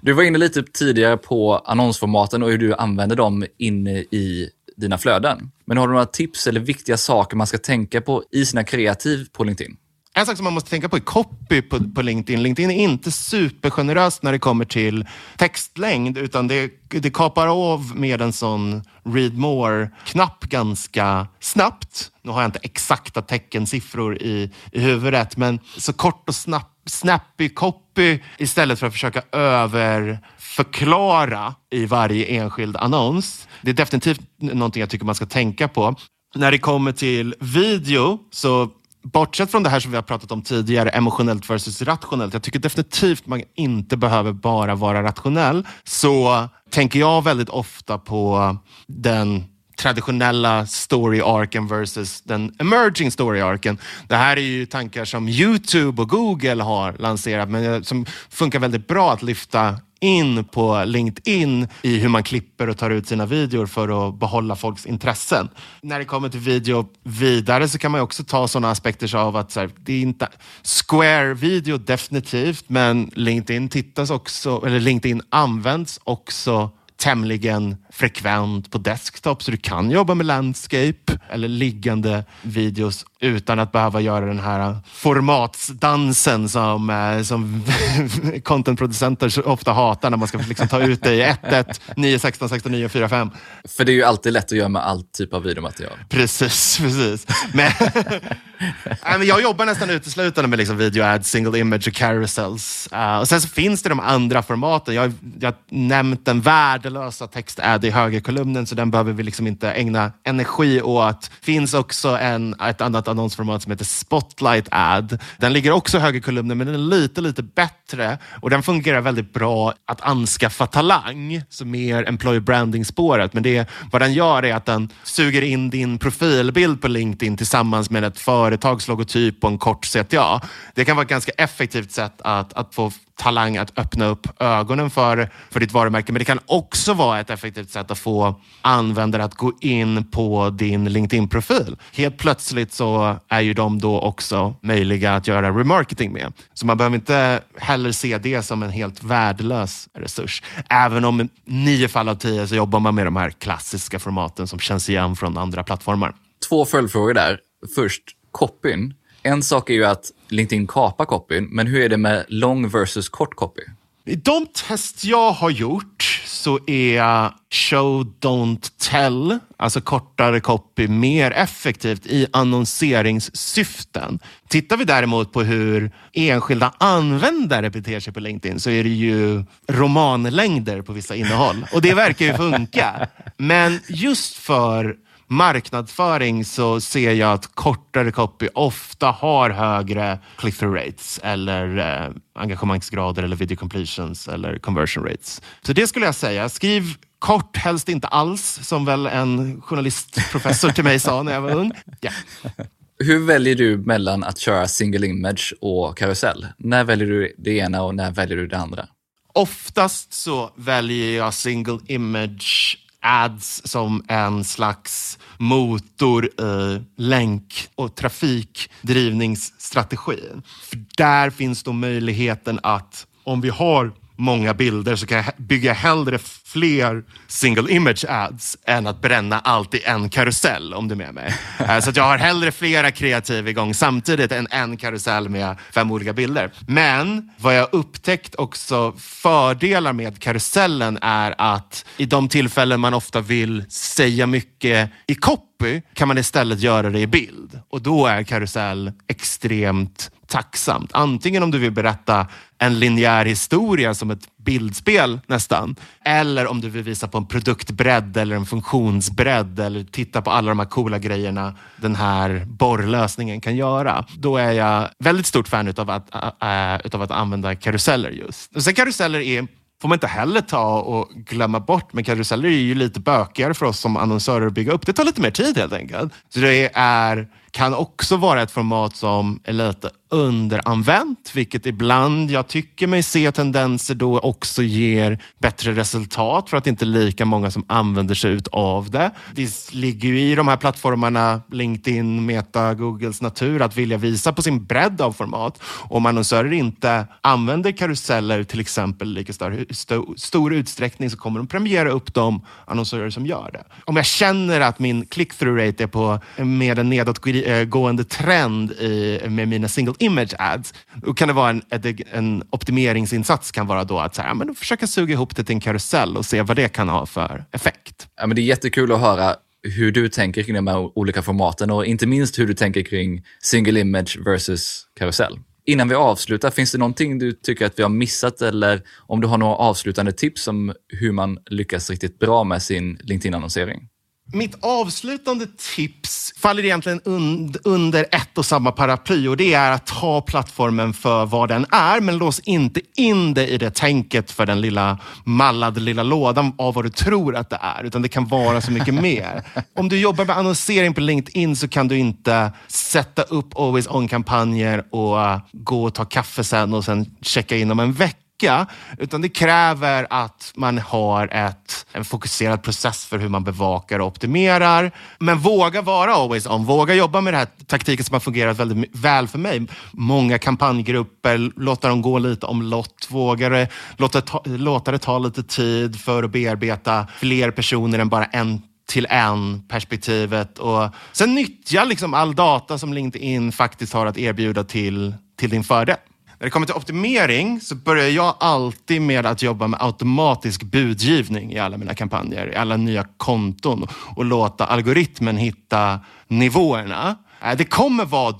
Du var inne lite tidigare på annonsformaten och hur du använder dem inne i dina flöden. Men har du några tips eller viktiga saker man ska tänka på i sina kreativ på LinkedIn? En sak som man måste tänka på är copy på, på LinkedIn. LinkedIn är inte supergeneröst när det kommer till textlängd, utan det, det kapar av med en sån read more-knapp ganska snabbt. Nu har jag inte exakta teckensiffror i, i huvudet, men så kort och snabbt snappy copy istället för att försöka överförklara i varje enskild annons. Det är definitivt någonting jag tycker man ska tänka på. När det kommer till video så bortsett från det här som vi har pratat om tidigare, emotionellt versus rationellt. Jag tycker definitivt man inte behöver bara vara rationell. Så tänker jag väldigt ofta på den traditionella story-arken versus den emerging story-arken. Det här är ju tankar som Youtube och Google har lanserat, men eh, som funkar väldigt bra att lyfta in på LinkedIn i hur man klipper och tar ut sina videor för att behålla folks intressen. När det kommer till video vidare så kan man också ta sådana aspekter av att så här, det är inte Square-video definitivt, men LinkedIn tittas också, eller LinkedIn används också tämligen frekvent på desktop så du kan jobba med landscape eller liggande videos utan att behöva göra den här formatsdansen som, eh, som contentproducenter så ofta hatar när man ska liksom ta ut det i 1.1, 9.16, 69, 4.5. För det är ju alltid lätt att göra med all typ av videomaterial. Precis, precis. Men, jag jobbar nästan uteslutande med liksom video ads, single image och carousels. Uh, och sen så finns det de andra formaten. Jag, jag har nämnt den värdelösa värdelösa text-ad i högerkolumnen så den behöver vi liksom inte ägna energi åt. finns också en, ett annat annonsformat som heter Spotlight Ad. Den ligger också i högerkolumnen men den är lite, lite bättre och den fungerar väldigt bra att anskaffa talang, så mer employer branding-spåret. Men det, vad den gör är att den suger in din profilbild på LinkedIn tillsammans med ett företags logotyp och en kort CTA. Det kan vara ett ganska effektivt sätt att, att få talang att öppna upp ögonen för, för ditt varumärke. Men det kan också vara ett effektivt sätt att få användare att gå in på din LinkedIn-profil. Helt plötsligt så är ju de då också möjliga att göra remarketing med. Så man behöver inte heller se det som en helt värdelös resurs. Även om nio fall av tio så jobbar man med de här klassiska formaten som känns igen från andra plattformar. Två följdfrågor där. Först, copyn. En sak är ju att LinkedIn kapar copyn, men hur är det med lång versus kort copy? I de test jag har gjort så är show, don't tell, alltså kortare copy, mer effektivt i annonseringssyften. Tittar vi däremot på hur enskilda användare beter sig på LinkedIn så är det ju romanlängder på vissa innehåll. Och det verkar ju funka. Men just för marknadsföring så ser jag att kortare copy ofta har högre click-through rates eller eh, engagemangsgrader eller video completions eller conversion rates. Så det skulle jag säga. Skriv kort, helst inte alls, som väl en journalistprofessor till mig sa när jag var ung. Yeah. Hur väljer du mellan att köra single image och karusell? När väljer du det ena och när väljer du det andra? Oftast så väljer jag single image ads som en slags motor i länk och trafikdrivningsstrategin. För där finns då möjligheten att om vi har många bilder så kan jag bygga hellre fler single image ads än att bränna allt i en karusell om du är med mig. Eh, så att jag har hellre flera kreativ igång samtidigt än en karusell med fem olika bilder. Men vad jag upptäckt också fördelar med karusellen är att i de tillfällen man ofta vill säga mycket i copy kan man istället göra det i bild och då är karusell extremt tacksamt. Antingen om du vill berätta en linjär historia som ett bildspel nästan. Eller om du vill visa på en produktbredd eller en funktionsbredd eller titta på alla de här coola grejerna den här borrlösningen kan göra. Då är jag väldigt stort fan utav att, äh, äh utav att använda karuseller just. Och sen karuseller är får man inte heller ta och glömma bort. Men karuseller är ju lite bökigare för oss som annonsörer att bygga upp. Det tar lite mer tid helt enkelt. Så det är, kan också vara ett format som är lite underanvänt, vilket ibland jag tycker mig se tendenser då också ger bättre resultat för att det inte är lika många som använder sig av det. Det ligger ju i de här plattformarna, LinkedIn, Meta, Googles natur att vilja visa på sin bredd av format. Om annonsörer inte använder karuseller till exempel i lika stor, stor, stor utsträckning så kommer de premiera upp de annonsörer som gör det. Om jag känner att min click-through rate är på med en nedåtgående Eh, trend i, med mina single image ads. Då kan det vara en, en optimeringsinsats kan vara då att så här, men försöka suga ihop det till en karusell och se vad det kan ha för effekt. Ja, men det är jättekul att höra hur du tänker kring de här olika formaten och inte minst hur du tänker kring single image versus karusell. Innan vi avslutar, finns det någonting du tycker att vi har missat eller om du har några avslutande tips om hur man lyckas riktigt bra med sin LinkedIn-annonsering? Mitt avslutande tips faller egentligen und under ett och samma paraply och det är att ta plattformen för vad den är, men lås inte in det i det tänket för den lilla mallade lilla lådan av vad du tror att det är, utan det kan vara så mycket mer. Om du jobbar med annonsering på LinkedIn så kan du inte sätta upp always on-kampanjer och uh, gå och ta kaffe sen och sen checka in om en vecka räcka, utan det kräver att man har ett, en fokuserad process för hur man bevakar och optimerar. Men våga vara always on, våga jobba med den här taktiken som har fungerat väldigt väl för mig. Många kampanjgrupper, låta dem gå lite omlott, våga det, låta, ta, låta det ta lite tid för att bearbeta fler personer än bara en till en perspektivet och sen nyttja liksom all data som LinkedIn faktiskt har att erbjuda till, till din fördel. När det kommer till optimering så börjar jag alltid med att jobba med automatisk budgivning i alla mina kampanjer, i alla nya konton och låta algoritmen hitta nivåerna. Eh, det kommer vara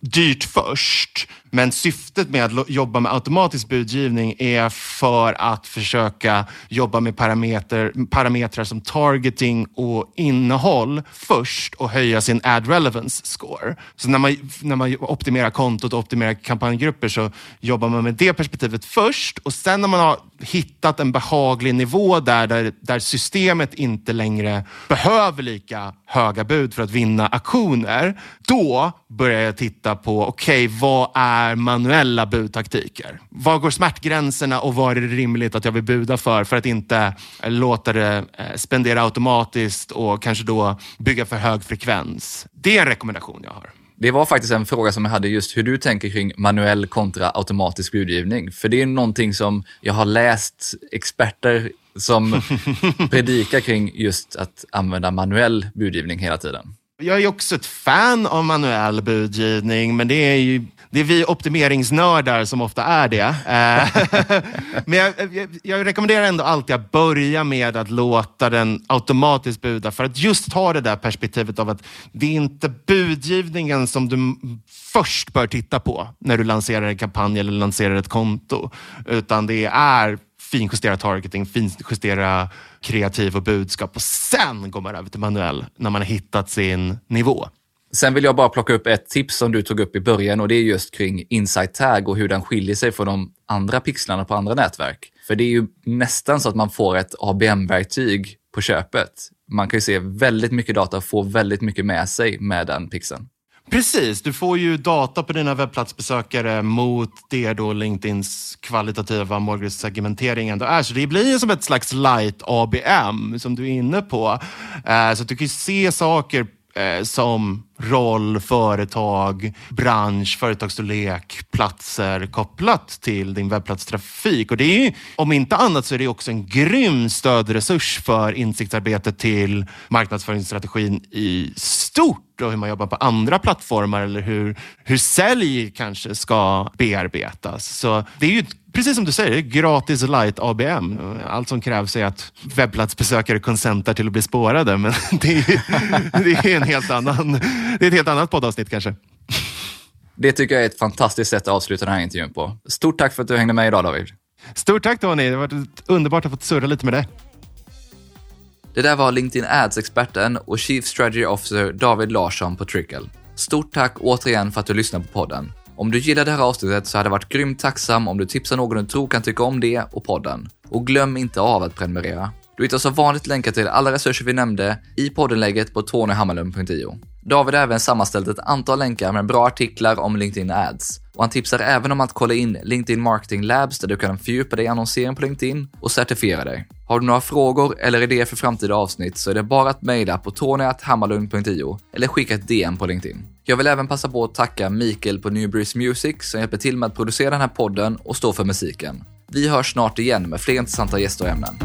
dyrt först, men syftet med att jobba med automatisk budgivning är för att försöka jobba med parameter, parametrar som targeting och innehåll först och höja sin ad relevance score. Så när man, när man optimerar kontot och optimerar kampanjgrupper så jobbar man med det perspektivet först och sen när man har hittat en behaglig nivå där, där, där systemet inte längre behöver lika höga bud för att vinna aktioner, då börjar jag titta på, okej, okay, vad är manuella budtaktiker? Var går smärtgränserna och vad är det rimligt att jag vill buda för, för att inte låta det eh, spendera automatiskt och kanske då bygga för hög frekvens. Det är en rekommendation jag har. Det var faktiskt en fråga som jag hade just hur du tänker kring manuell kontra automatisk budgivning. För det är någonting som jag har läst experter som predikar kring just att använda manuell budgivning hela tiden. Jag är också ett fan av manuell budgivning, men det är ju det är vi optimeringsnördar som ofta är det. Eh, men jag, jag, jag, rekommenderar ändå alltid att börja med att låta den automatiskt buda för att just ha det där perspektivet av att det är inte budgivningen som du först bör titta på när du lanserar en kampanj eller lanserar ett konto, utan det är finjustera targeting, finjustera kreativ och budskap och sen går man över till manuell när man har hittat sin nivå. Sen vill jag bara plocka upp ett tips som du tog upp i början och det är just kring Insight Tag och hur den skiljer sig från de andra pixlarna på andra nätverk. För det är ju nästan så att man får ett ABM-verktyg på köpet. Man kan ju se väldigt mycket data och få väldigt mycket med sig med den pixeln. Precis, du får ju data på dina webbplatsbesökare mot det då LinkedIns kvalitativa målgruppssegmentering ändå är. Så det blir ju som ett slags light ABM som du är inne på. Eh, så att du kan ju se saker eh, som roll, företag, bransch, företagsstorlek, platser kopplat till din webbplatstrafik. Och det är, om inte annat så är det också en grym stödresurs för insiktsarbetet till marknadsföringsstrategin i stort och hur man jobbar på andra plattformar eller hur, hur sälj kanske ska bearbetas. Så det är ju precis som du säger, gratis light ABM. Allt som krävs är att webbplatsbesökare konsentar till att bli spårade. Men det är, det är en helt annan det är ett helt annat poddavsnitt kanske. Det tycker jag är ett fantastiskt sätt att avsluta den här intervjun på. Stort tack för att du hängde med idag David. Stort tack Tony, det har varit underbart att få surra lite med dig. Det där var LinkedIn Ads-experten och Chief Strategy Officer David Larsson på Trickle. Stort tack återigen för att du lyssnar på podden. Om du gillar det här avsnittet så hade jag varit grymt tacksam om du tipsar någon du tror kan tycka om det och podden. Och glöm inte av att prenumerera. Du hittar som vanligt länkar till alla resurser vi nämnde i poddenlägget på tonyhammarlund.io. David har även sammanställt ett antal länkar med bra artiklar om LinkedIn Ads. Och han tipsar även om att kolla in LinkedIn Marketing Labs där du kan fördjupa dig i annonsering på LinkedIn och certifiera dig. Har du några frågor eller idéer för framtida avsnitt så är det bara att mejla på tonyhammarlund.io eller skicka ett DM på LinkedIn. Jag vill även passa på att tacka Mikael på Newbreeze Music som hjälper till med att producera den här podden och stå för musiken. Vi hörs snart igen med fler intressanta gäster och ämnen.